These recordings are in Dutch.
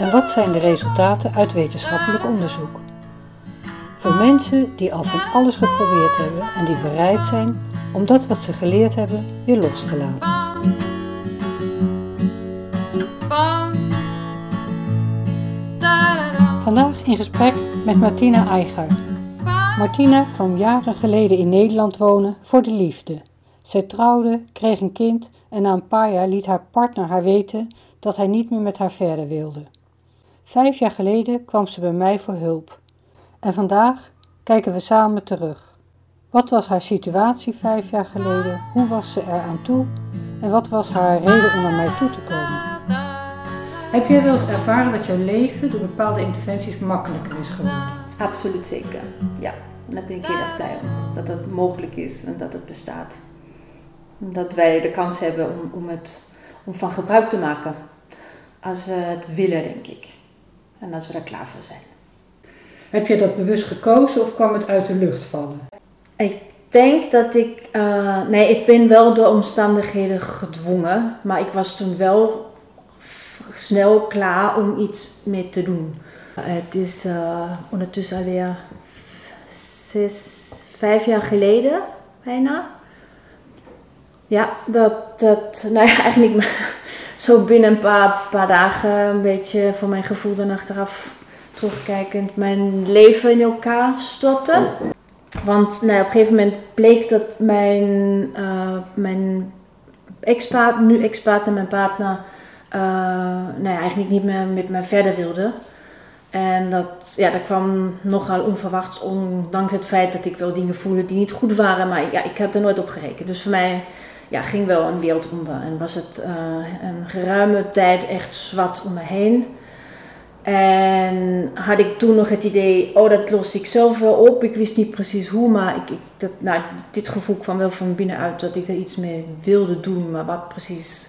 en wat zijn de resultaten uit wetenschappelijk onderzoek? Voor mensen die al van alles geprobeerd hebben en die bereid zijn om dat wat ze geleerd hebben weer los te laten. Vandaag in gesprek met Martina Eiger. Martina kwam jaren geleden in Nederland wonen voor de liefde. Zij trouwde, kreeg een kind en na een paar jaar liet haar partner haar weten dat hij niet meer met haar verder wilde. Vijf jaar geleden kwam ze bij mij voor hulp. En vandaag kijken we samen terug. Wat was haar situatie vijf jaar geleden? Hoe was ze er aan toe? En wat was haar reden om naar mij toe te komen? Heb jij wel eens ervaren dat jouw leven door bepaalde interventies makkelijker is geworden? Absoluut zeker, ja. En daar ben ik heel erg blij om. Dat dat mogelijk is en dat het bestaat. Dat wij de kans hebben om, om, het, om van gebruik te maken. Als we het willen, denk ik. En als we er klaar voor zijn. Heb je dat bewust gekozen of kwam het uit de lucht vallen? Ik denk dat ik. Uh, nee, ik ben wel door omstandigheden gedwongen. Maar ik was toen wel snel klaar om iets mee te doen. Het is uh, ondertussen alweer zes, vijf jaar geleden, bijna. Ja, dat, dat nou ja, eigenlijk zo binnen een paar, paar dagen een beetje voor mijn gevoel dan achteraf terugkijkend mijn leven in elkaar stortte. Want nou, op een gegeven moment bleek dat mijn, uh, mijn ex-partner, nu ex-partner, mijn partner, uh, nou ja, eigenlijk niet meer met me verder wilde. En dat, ja, dat kwam nogal onverwachts, ondanks het feit dat ik wel dingen voelde die niet goed waren. Maar ja, ik had er nooit op gerekend. Dus voor mij ja, ging wel een wereld onder. En was het uh, een geruime tijd echt zwart om me heen. En had ik toen nog het idee, oh dat los ik zelf wel op. Ik wist niet precies hoe, maar ik, ik, dat, nou, dit gevoel kwam wel van binnenuit dat ik er iets mee wilde doen. Maar wat precies,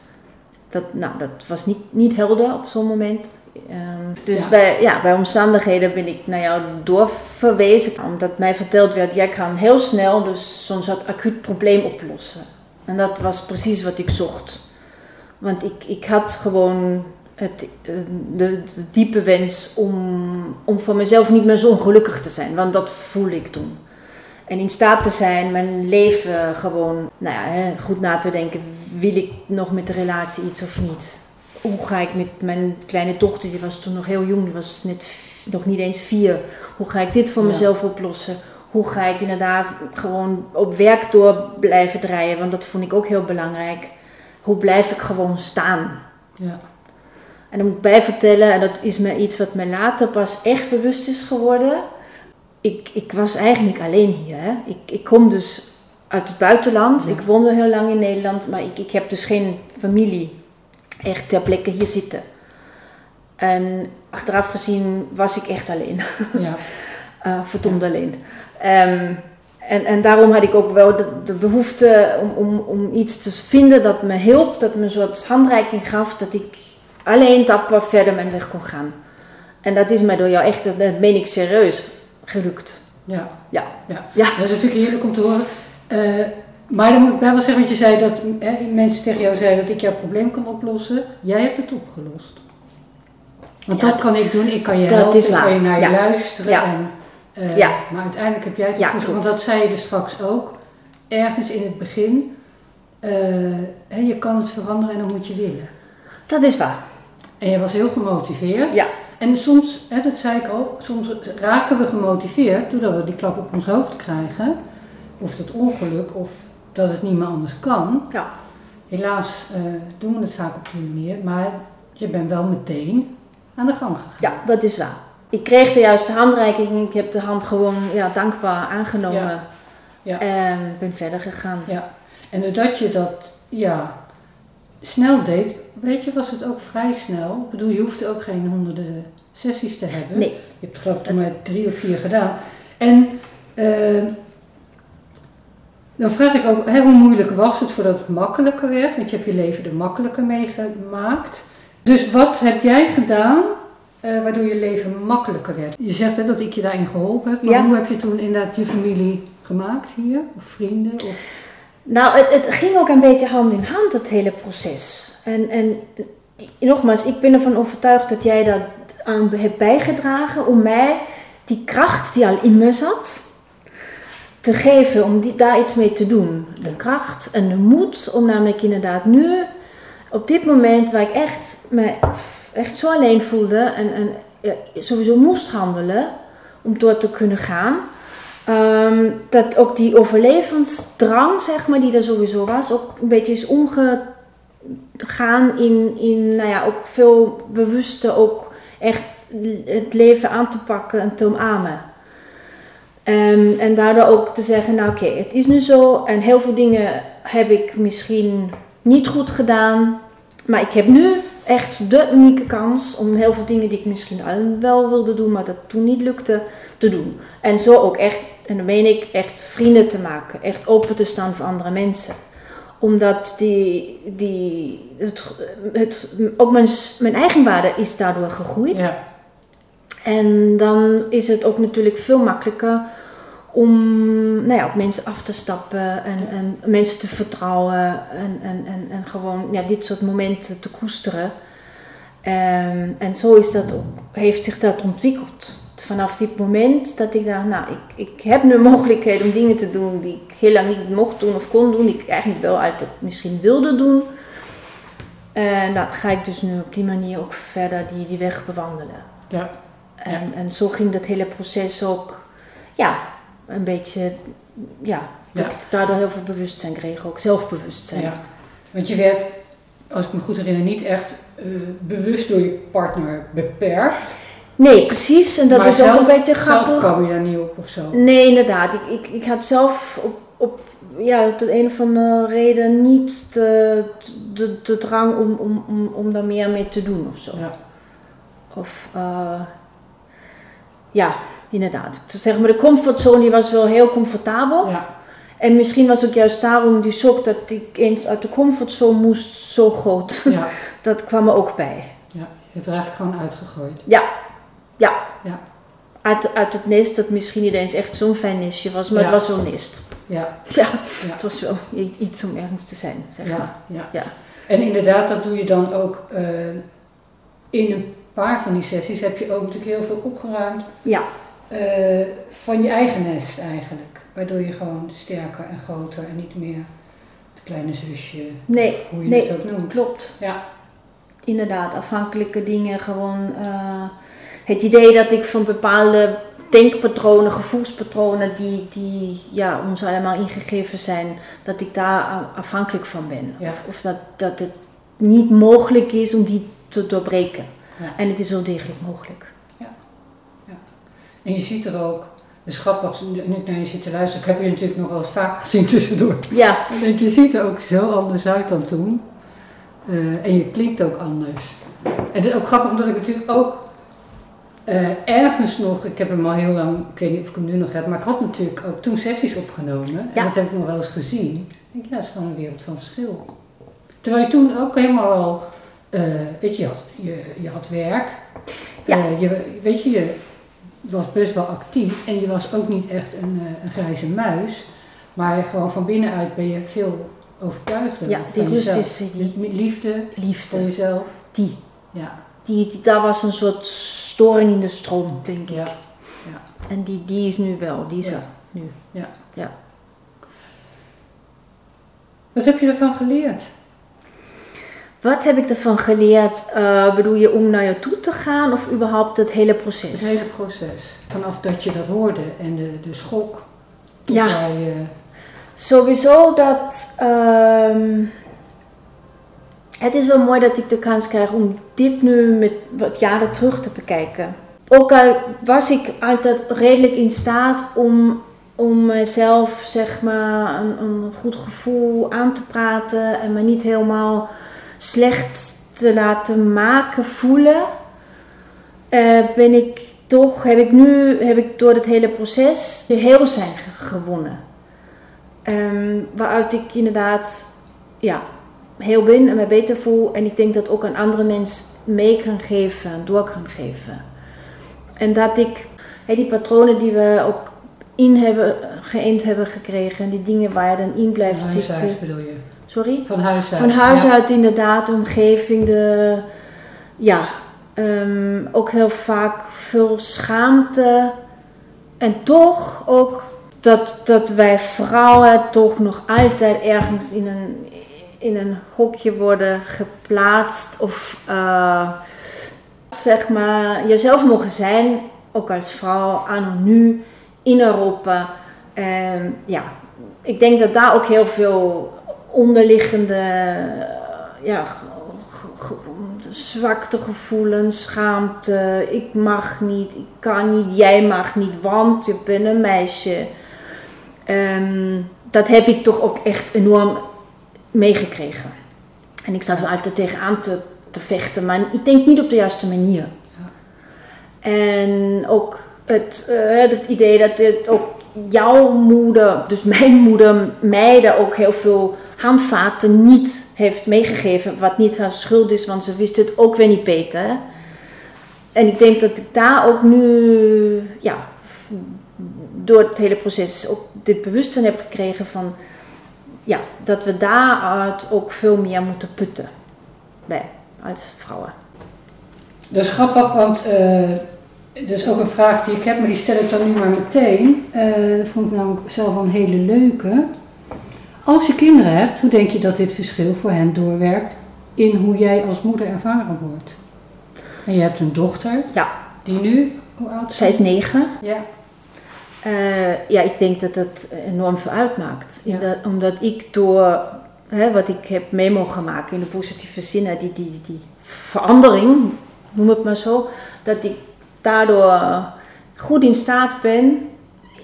dat, nou, dat was niet, niet helder op zo'n moment. Um, dus Bij, ja, bij omstandigheden ben ik naar jou doorverwezen. Omdat mij verteld werd, jij kan heel snel dus zo'n soort acuut probleem oplossen. En dat was precies wat ik zocht. Want ik, ik had gewoon het, eh, de, de, diepe wens om, om voor mezelf niet meer zo ongelukkig te zijn. Want dat voel ik toen. En in staat te zijn mijn leven gewoon nou ja, goed na te denken. Wil ik nog met de relatie iets of niet? Hoe ga ik met mijn kleine dochter, die was toen nog heel jong, die was net, nog niet eens vier. Hoe ga ik dit voor mezelf oplossen? Hoe ga ik inderdaad gewoon op werk door blijven draaien? Want dat vond ik ook heel belangrijk. Hoe blijf ik gewoon staan? Ja. En dan moet ik bij vertellen, en dat is me iets wat me later pas echt bewust is geworden. Ik, ik was eigenlijk alleen hier. Hè. Ik, ik kom dus uit het buitenland. Ik woonde heel lang in Nederland, maar ik, ik heb dus geen familie echt ter plekke hier zitten. En achteraf gezien was ik echt alleen. Ja. uh, alleen. Um, en, en daarom had ik ook wel de, de behoefte om, om, om iets te vinden dat me hielp, dat me een soort handreiking gaf, dat ik alleen dapper verder mijn weg kon gaan. En dat is mij door jou echt, dat meen ik serieus, gelukt. Ja. Ja. ja. ja. Dat is natuurlijk heerlijk om te horen. Uh, maar dan moet ik bij wel zeggen, want je zei dat hè, mensen tegen jou zeiden dat ik jouw probleem kan oplossen. Jij hebt het opgelost. Want dat kan ik doen, ik kan je helpen, ik kan je naar je luisteren. En, uh, ja. Maar uiteindelijk heb jij het opgelost. want dat zei je er straks ook. Ergens in het begin, uh, hè, je kan het veranderen en dan moet je willen. Dat is waar. En je was heel gemotiveerd. Ja. En soms, hè, dat zei ik al, soms raken we gemotiveerd doordat we die klap op ons hoofd krijgen. Of dat ongeluk, of dat het niet meer anders kan. Ja. Helaas uh, doen we het vaak op die manier, maar je bent wel meteen aan de gang gegaan. Ja, dat is waar. Ik kreeg de juiste handreiking, ik heb de hand gewoon ja, dankbaar aangenomen ja. En ben verder gegaan. Ja. En doordat je dat ja, snel deed, weet je, was het ook vrij snel. Ik bedoel, je hoefde ook geen honderden sessies te hebben. Nee. Je hebt geloof ik toen maar drie of vier gedaan. En eh, dan vraag ik ook, hè, hoe moeilijk was het voordat het makkelijker werd? Want je hebt je leven er makkelijker mee gemaakt. Dus wat heb jij gedaan eh, waardoor je leven makkelijker werd? Je zegt hè, dat ik je daarin geholpen heb. Maar Ja. hoe heb je toen inderdaad je familie gemaakt hier? Of vrienden? Of... Nou, het, het ging ook een beetje hand in hand, het hele proces. En, en nogmaals, ik ben ervan overtuigd dat jij dat aan hebt bijgedragen om mij die kracht die al in me zat, te geven om die, daar iets mee te doen. De kracht en de moed om namelijk inderdaad nu, op dit moment waar ik echt me echt zo alleen voelde en, en sowieso moest handelen om door te kunnen gaan. Ehm, dat ook die overlevensdrang, zeg maar, die er sowieso was, ook een beetje is omgegaan in, in nou ja, ook veel bewuste, ook echt het leven aan te pakken en te omarmen. Ehm, en daardoor ook te zeggen, nou oké, het is nu zo en heel veel dingen heb ik misschien niet goed gedaan, maar ik heb nu echt de unieke kans om heel veel dingen die ik misschien al wel wilde doen, maar dat toen niet lukte, te doen. En zo ook echt, en dan meen ik, echt vrienden te maken. Echt open te staan voor andere mensen. Omdat die, die, het, het, ook mijn, mijn eigenwaarde is daardoor gegroeid. Ja. En dan is het ook natuurlijk veel makkelijker om nou ja, op mensen af te stappen en, en mensen te vertrouwen en, en, en, en gewoon ja, dit soort momenten te koesteren. Ehm, en zo is dat ook, heeft zich dat ontwikkeld. Vanaf dit moment dat ik dacht, nou, ik, ik heb nu mogelijkheid om dingen te doen die ik heel lang niet mocht doen of kon doen, die ik eigenlijk wel altijd misschien wilde doen. En dat ga ik dus nu op die manier ook verder die, die weg bewandelen. Ja. En, en zo ging dat hele proces ook, ja, een beetje, ja, dat Ja. ik daardoor heel veel bewustzijn kreeg, ook zelfbewustzijn. Ja, want je werd, als ik me goed herinner, niet echt eh, bewust door je partner beperkt. Nee, precies, en dat maar is zelf, ook een beetje grappig. Zelf kwam je daar niet op of zo. Nee, inderdaad. Ik, ik, ik had zelf op, op ja, tot een of andere reden niet de, de, de drang om, om, om, om daar meer mee te doen of zo. Ja. Of, eh, ja, inderdaad. Zeg maar, de comfortzone die was wel heel comfortabel. Ja. En misschien was ook juist daarom die shock dat ik eens uit de comfortzone moest zo groot. Ja. Dat kwam er ook bij. ja, je hebt er eigenlijk gewoon uitgegooid. Ja, ja. Ja. Uit, uit het nest dat misschien niet eens echt zo'n fijn nestje was, maar Ja. het was wel nest. Ja, Ja, Ja. het was wel iets om ergens te zijn, zeg maar. ja, ja. Ja. En inderdaad, dat doe je dan ook eh, in een paar van die sessies heb je ook natuurlijk heel veel opgeruimd Ja, eh, van je eigen nest eigenlijk. Waardoor je gewoon sterker en groter en niet meer het kleine zusje, Nee, hoe je nee. het ook noemt. klopt. Ja, Inderdaad, afhankelijke dingen gewoon. eh, het idee dat ik van bepaalde denkpatronen, gevoelspatronen die, die ja, ons allemaal ingegeven zijn, dat ik daar afhankelijk van ben. Ja. Of, of dat, dat het niet mogelijk is om die te doorbreken. Ja. En het is wel degelijk mogelijk. En je ziet er ook, is grappig, nu ik naar je zit te luisteren, ik heb je natuurlijk nog wel eens vaak gezien tussendoor. Ja, Dan denk je, ziet er ook zo anders uit dan toen. Eh, en je klinkt ook anders. En het is ook grappig omdat ik natuurlijk ook eh, ergens nog, ik heb hem al heel lang, ik weet niet of ik hem nu nog heb, maar ik had natuurlijk ook toen sessies opgenomen. En Ja. dat heb ik nog wel eens gezien. Ik denk, ja, dat is gewoon een wereld van verschil. Terwijl je toen ook helemaal al, eh, weet je, je had, je, je had werk. Ja. Je, weet je, je was best wel actief en je was ook niet echt een, eh, een grijze muis. Maar gewoon van binnenuit ben je veel overtuigder Ja, die van rust jezelf. is, eh, die- Met Liefde voor liefde. jezelf. Die. Ja, Die, die, daar was een soort storing in de stroom, denk ik. ja, En die, die is nu wel, die is Ja. er nu. Wat heb je ervan geleerd? Wat heb ik ervan geleerd? Eh, bedoel je om naar je toe te gaan of überhaupt het hele proces? Het hele proces. Vanaf dat je dat hoorde en de, de schok. Ja. eh, Sowieso dat. ehm, het is wel mooi dat ik de kans krijg om dit nu met wat jaren terug te bekijken. Ook al was ik altijd redelijk in staat om, om mezelf zeg maar een, een goed gevoel aan te praten en me niet helemaal slecht te laten maken voelen, eh, ben ik toch, heb ik nu, heb ik door het hele proces heel zijn ge- gewonnen. Ehm, waaruit ik inderdaad, ja, heel ben en me beter voel. En ik denk dat ook aan andere mensen mee kan geven, door kan geven. En dat ik die patronen die we ook in hebben, geënt hebben gekregen, die dingen waar je dan in blijft zitten. bedoel je? Sorry? Van huis uit. Van huis Ja. uit inderdaad, de omgeving, de, ja, ehm, ook heel vaak veel schaamte. En toch ook dat, dat wij vrouwen toch nog altijd ergens in een, in een hokje worden geplaatst. Of eh, zeg maar jezelf mogen zijn, ook als vrouw, anno nu, in Europa. En ja, ik denk dat daar ook heel veel onderliggende ja, g- g- g- zwaktegevoelens, schaamte. Ik mag niet, ik kan niet, jij mag niet, want je bent een meisje. Ehm, dat heb ik toch ook echt enorm meegekregen. En ik zat er altijd tegenaan te, te vechten, maar ik denk niet op de juiste manier. En ook het, eh, het idee dat het ook jouw moeder, dus mijn moeder, mij daar ook heel veel handvaten niet heeft meegegeven. Wat niet haar schuld is, want ze wist het ook weer niet beter. En ik denk dat ik daar ook nu, ja, door het hele proces ook dit bewustzijn heb gekregen van, ja, dat we daaruit ook veel meer moeten putten. Wij, als vrouwen. Dat is grappig, want eh is ook een vraag die ik heb, maar die stel ik dan nu maar meteen. Eh, dat vond ik namelijk zelf wel een hele leuke. Als je kinderen hebt, hoe denk je dat dit verschil voor hen doorwerkt in hoe jij als moeder ervaren wordt? En je hebt een dochter, Ja, die nu, hoe oud is zij is negen. Ja, Eh, ja, ik denk dat dat enorm veel uitmaakt. Ja. dat, omdat ik door hè, wat ik heb mee mogen maken in de positieve zin, die, die, die verandering, noem het maar zo, dat ik daardoor goed in staat ben,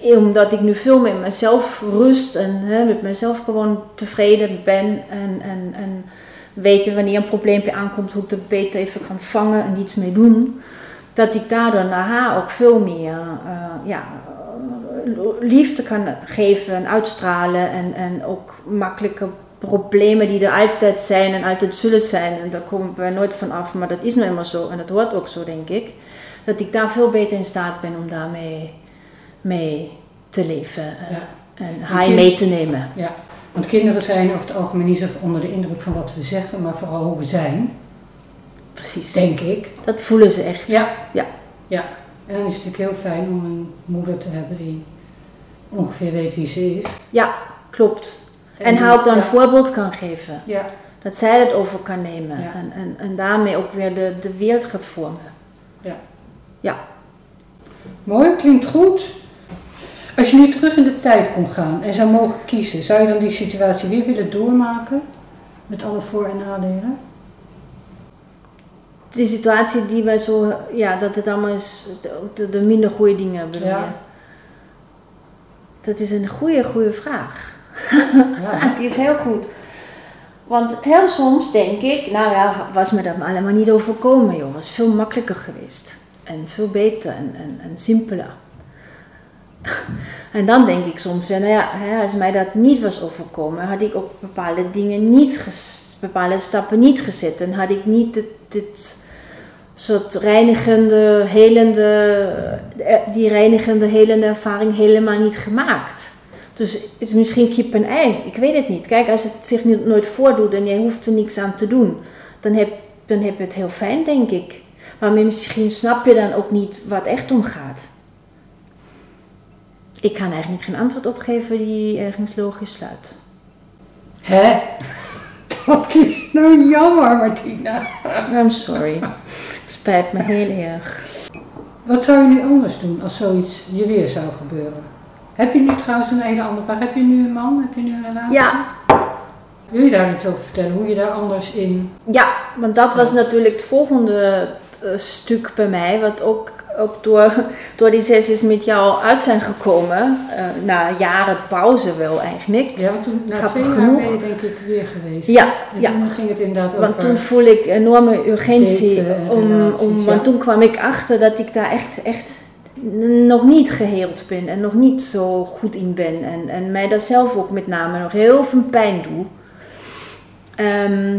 omdat ik nu veel meer mezelf rust en hè, met mezelf gewoon tevreden ben en, en, en weten wanneer een probleempje aankomt, hoe ik dat beter even kan vangen en iets mee doen. Dat ik daardoor naar haar ook veel meer eh, ja, liefde kan geven en uitstralen. En, en ook makkelijke problemen die er altijd zijn en altijd zullen zijn. En daar komen we nooit van af, maar dat is nou eenmaal zo. En dat hoort ook zo, denk ik. Dat ik daar veel beter in staat ben om daarmee mee te leven. Ja. En haar mee te nemen. ja. Want kinderen zijn over het algemeen niet zo onder de indruk van wat we zeggen, maar vooral hoe we zijn, Precies. denk ik. Dat voelen ze echt. Ja. Ja. Ja. En dan is het natuurlijk heel fijn om een moeder te hebben die ongeveer weet wie ze is. Ja, klopt. En, haar ook dan ja. een voorbeeld kan geven. Ja, Dat zij het over kan nemen. Ja. En, en, en daarmee ook weer de, de wereld gaat vormen. Mooi, klinkt goed. Als je nu terug in de tijd kon gaan en zou mogen kiezen, zou je dan die situatie weer willen doormaken? Met alle voor- en nadelen? Die situatie die wij zo, ja, dat het allemaal is, de, de minder goede dingen bedoel Ja. Dat is een goede, goede vraag. Ja. Die is heel goed. Want heel soms denk ik, nou ja, was me dat maar allemaal niet overkomen, joh. Was veel makkelijker geweest. En veel beter en, en, en simpeler. En dan denk ik soms, ja, nou als mij dat niet was overkomen, had ik ook bepaalde dingen niet, bepaalde stappen niet gezet. En had ik niet dit, dit soort reinigende, helende, eh, die reinigende, helende ervaring helemaal niet gemaakt. Dus het is misschien kip en ei, ik weet het niet. Kijk, als het zich nooit voordoet en jij hoeft er niks aan te doen, dan heb, dan heb je het heel fijn, denk ik. Maar misschien snap je dan ook niet wat echt om gaat. Ik kan eigenlijk geen antwoord op geven die ergens logisch sluit. Hè? Dat is nou jammer, Martina. I'm sorry. Spijt me heel erg. Wat zou je nu anders doen als zoiets je weer zou gebeuren? Heb je nu trouwens een hele andere vraag? Heb je nu een man? Heb je nu een relatie? Ja. Wil je daar iets over vertellen? Hoe je daar anders in... Ja, want dat was natuurlijk het volgende stuk bij mij, wat ook, ook door, door die sessies met jou uit zijn gekomen. eh, na jaren pauze wel eigenlijk. Ja, want toen, na Grappig twee genoeg. jaar ben je denk ik weer geweest. Ja, En ja. toen ging het inderdaad Want over... toen voel ik enorme urgentie. Om, relaties, om, ja. Want toen kwam ik achter dat ik daar echt, echt nog niet geheeld ben. En nog niet zo goed in ben. En, en mij daar zelf ook met name nog heel veel pijn doe. Ehm,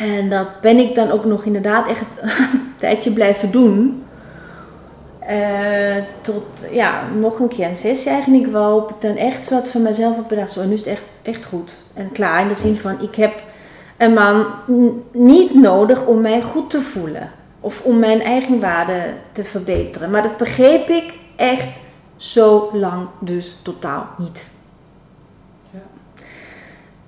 en dat ben ik dan ook nog inderdaad echt een tijdje blijven doen. Eh, tot, ja, nog een keer een sessie eigenlijk waarop ik dan echt zo wat van mezelf heb bedacht. Zo, nu is het echt, echt goed. En klaar in de zin van, ik heb een man niet nodig om mij goed te voelen. Of om mijn eigen waarde te verbeteren. Maar dat begreep ik echt zo lang dus totaal niet. Ja.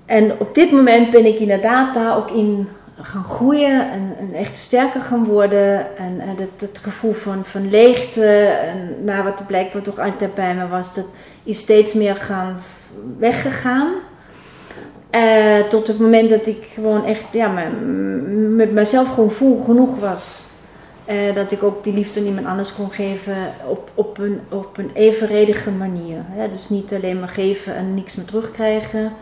En op dit moment ben ik inderdaad daar ook in gaan groeien en, en echt sterker gaan worden. En, en het, het gevoel van, van leegte, en nou, wat er blijkbaar toch altijd bij me was, dat is steeds meer gaan weggegaan. Eh, tot het moment dat ik gewoon echt ja, me- met mezelf gewoon vol genoeg was. Eh, dat ik ook die liefde aan iemand anders kon geven op, op, een, op een evenredige manier. Hè? Dus niet alleen maar geven en niks meer terugkrijgen.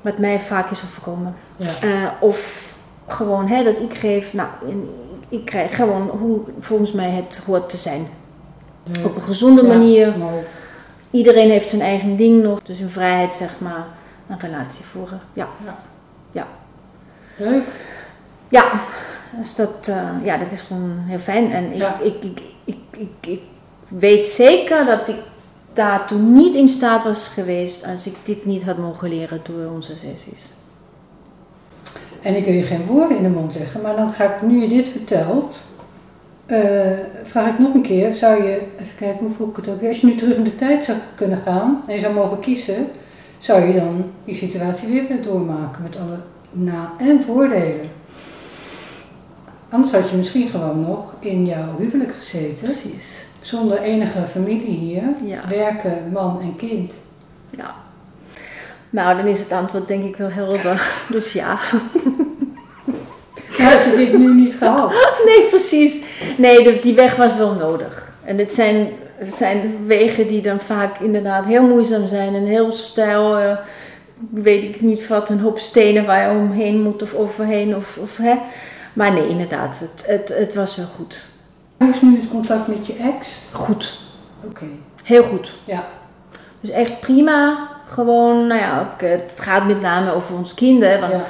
Wat mij vaak is overkomen. Ja. Eh, of gewoon hè, dat ik geef, nou, ik krijg gewoon hoe volgens mij het hoort te zijn. Op een gezonde Ja, manier. Iedereen heeft zijn eigen ding nog. Dus in vrijheid, zeg maar, een relatie voeren. Ja. Leuk. Ja, dus dat, eh, ja, dat is gewoon heel fijn. En ik, Ja. ik, ik, ik, ik, ik weet zeker dat ik daar toen niet in staat was geweest als ik dit niet had mogen leren door onze sessies. En ik wil je geen woorden in de mond leggen, maar dan ga ik, nu je dit vertelt, eh, vraag ik nog een keer, zou je, even kijken, hoe vroeg ik het ook weer, als je nu terug in de tijd zou kunnen gaan en je zou mogen kiezen, zou je dan die situatie weer willen doormaken met alle na- en voordelen? Anders had je misschien gewoon nog in jouw huwelijk gezeten, Precies. zonder enige familie hier, Ja. werken, man en kind. ja. Nou, dan is het antwoord denk ik wel helder. Dus ja. Dan had je dit nu niet gehad. Nee, precies. Nee, die weg was wel nodig. En het zijn, het zijn wegen die dan vaak inderdaad heel moeizaam zijn en heel stijl. eh, weet ik niet wat, een hoop stenen waar je omheen moet of overheen. Of, of, hè. Maar nee, inderdaad, het, het, het was wel goed. Hoe is nu het contact met je ex? Goed. Oké, Heel goed. ja. Dus echt prima. Gewoon, nou ja, eh, het gaat met name over ons kinderen. Want ja.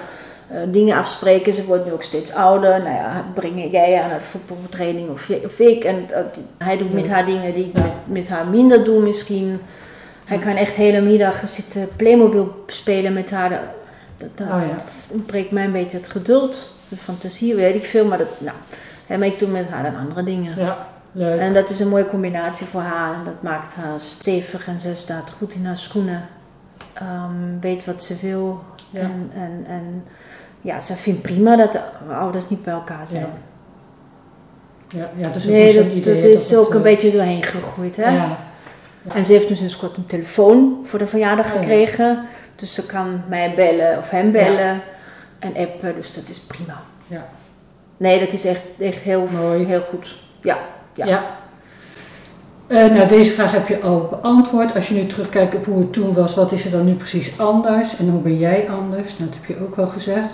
eh, dingen afspreken. Ze wordt nu ook steeds ouder. Nou ja, breng jij haar naar de voetbaltraining of, of ik. En dat- hij doet met haar dingen die ik met, met haar minder doe misschien. Hij kan echt hele middag zitten Playmobil spelen met haar. Dat, dat, dat Oh ja. breekt mij een beetje het geduld. De fantasie, weet ik veel. Maar, dat, nou, maar ik doe met haar dan andere dingen. Ja, leuk. En dat is een mooie combinatie voor haar. En dat maakt haar stevig en ze staat goed in haar schoenen. Ehm, weet wat ze wil. Ja. En, en, en ja, ze vindt prima dat de ouders niet bij elkaar zijn. Ja. Ja, ja, dat is ook nee, dat, idee dat is ook een eh, beetje doorheen gegroeid. Hè? Ja, En ze heeft nu sinds kort een telefoon voor de verjaardag Oh, gekregen. Dus ze kan mij bellen of hem bellen en appen. Dus dat is prima. Ja. Nee, dat is echt, echt heel, Mooi. heel goed. Ja. ja. Eh, nou, deze vraag heb je al beantwoord. Als je nu terugkijkt op hoe het toen was, wat is er dan nu precies anders? En hoe ben jij anders? Dat heb je ook al gezegd.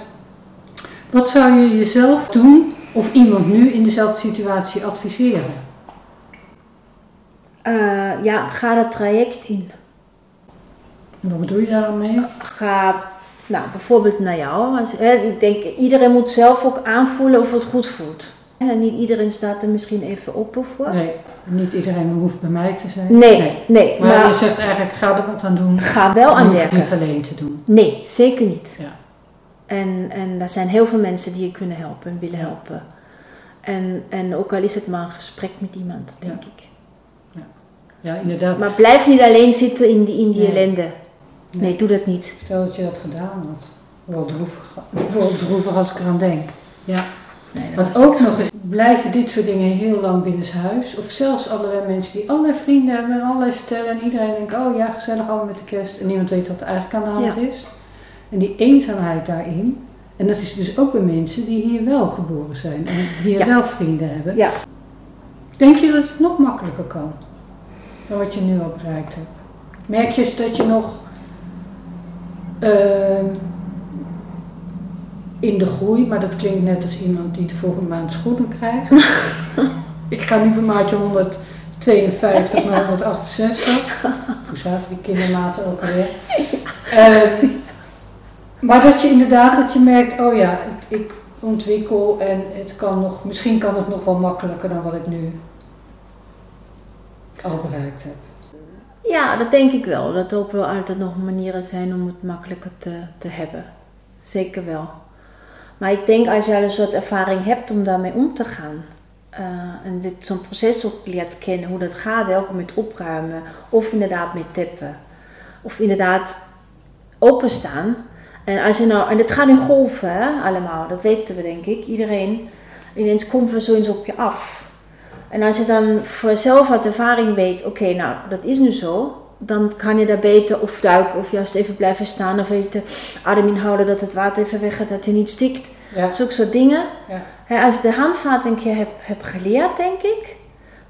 Wat zou je jezelf doen of iemand nu in dezelfde situatie adviseren? Eh, ja, ga dat traject in. En wat bedoel je daar dan mee? ga nou, bijvoorbeeld naar jou. Hè, ik denk, iedereen moet zelf ook aanvoelen of het goed voelt. En niet iedereen staat er misschien even open voor. Nee, niet iedereen hoeft bij mij te zijn. Nee, nee. Maar, Maar, je zegt eigenlijk, ga er wat aan doen. ga wel aan het niet werken. alleen te doen. Nee, zeker niet. Ja. En, en er zijn heel veel mensen die je kunnen helpen en willen Ja. helpen. En, en ook al is het maar een gesprek met iemand, denk ik. ja, inderdaad. Maar blijf niet alleen zitten in die, in die Nee. ellende. Nee, doe dat niet. Stel dat je dat gedaan had. Wel droevig, wel droevig als ik eraan denk. Ja. Nee, dat Want ook nog eens blijven dit soort dingen heel lang binnenshuis. Of zelfs allerlei mensen die allerlei vrienden hebben en allerlei stellen. En iedereen denkt, oh ja, gezellig allemaal met de kerst. En niemand weet wat er eigenlijk aan de hand Ja. is. En die eenzaamheid daarin. En dat is dus ook bij mensen die hier wel geboren zijn en hier Ja. wel vrienden hebben. Ja. Denk je dat het nog makkelijker kan dan wat je nu al bereikt hebt? Merk je dat je nog ehm, in de groei, maar dat klinkt net als iemand die de volgende maand schoenen krijgt. Ik ga nu van maatje 152 naar 168. Hoe zaten die kindermaten ook alweer? Ehm, maar dat je inderdaad dat je merkt, oh ja, ik, ik ontwikkel en het kan nog, misschien kan het nog wel makkelijker dan wat ik nu al bereikt heb. Ja, dat denk ik wel. Dat er ook wel altijd nog manieren zijn om het makkelijker te, te hebben. Zeker wel. Maar ik denk als je al een soort ervaring hebt om daarmee om te gaan. eh, en dit zo'n proces ook leert kennen, hoe dat gaat, ook met opruimen. Of inderdaad met tappen. Of inderdaad openstaan. En als je nou, en het gaat in golven allemaal, dat weten we denk ik, iedereen. Ineens komt er zoiets op je af. En als je dan voor jezelf uit ervaring weet, oké, nou, dat is nu zo, dan kan je daar beter of duiken of juist even blijven staan of even adem inhouden dat het water even weggaat, dat je niet stikt. Ja, Zulke soort dingen. ja, als je de handvaart een keer hebt heb geleerd, denk ik,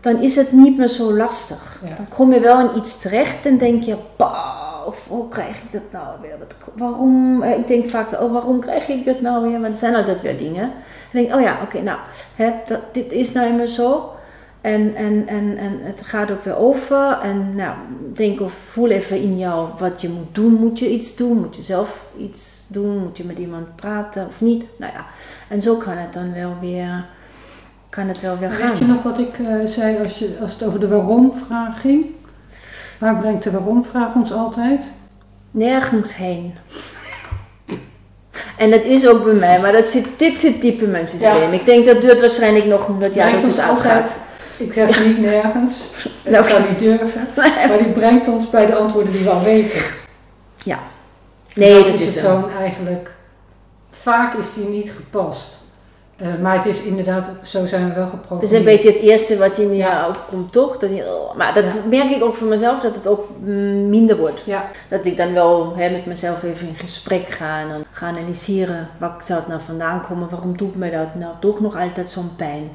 dan is het niet meer zo lastig. Ja. Dan kom je wel in iets terecht en denk je, bah, of hoe krijg ik dat nou weer? Dat, waarom? Ik denk vaak, oh, waarom krijg ik dat nou weer? Maar er zijn altijd weer dingen. En dan denk ik, oh ja, oké, nou, dat, dit is nou eenmaal zo. En, en, en, en het gaat ook weer over. En nou, denk of voel even in jou wat je moet doen. Moet je iets doen? Moet je zelf iets doen? Moet je met iemand praten of niet? Nou ja, en zo kan het dan wel weer, kan het wel weer gaan. Weet je nog wat ik eh, zei als, je, als het over de waarom-vraag ging? Waar brengt de waarom-vraag ons altijd? Nergens heen. En dat is ook bij mij, maar dat zit, dit zit diep in mijn systeem. Ja. Ik denk dat duurt waarschijnlijk nog omdat ja, Brengt dat het altijd- uitgaat. Ik zeg niet nergens, ik Nou, zou niet durven, maar die brengt ons bij de antwoorden die we al weten. Nee, Dan dat is is het zo. eigenlijk. Vaak is die niet gepast. Eh, maar het is inderdaad, zo zijn we wel Dat geprogrammeerd. is een beetje het eerste wat in je Ja. opkomt, toch? Dat oh, maar dat Ja. merk ik ook voor mezelf, dat het ook minder wordt. Ja, Dat ik dan wel hè, met mezelf even in gesprek ga en dan ga analyseren. Waar zou het nou vandaan komen? Waarom doet mij dat nou toch nog altijd zo'n pijn?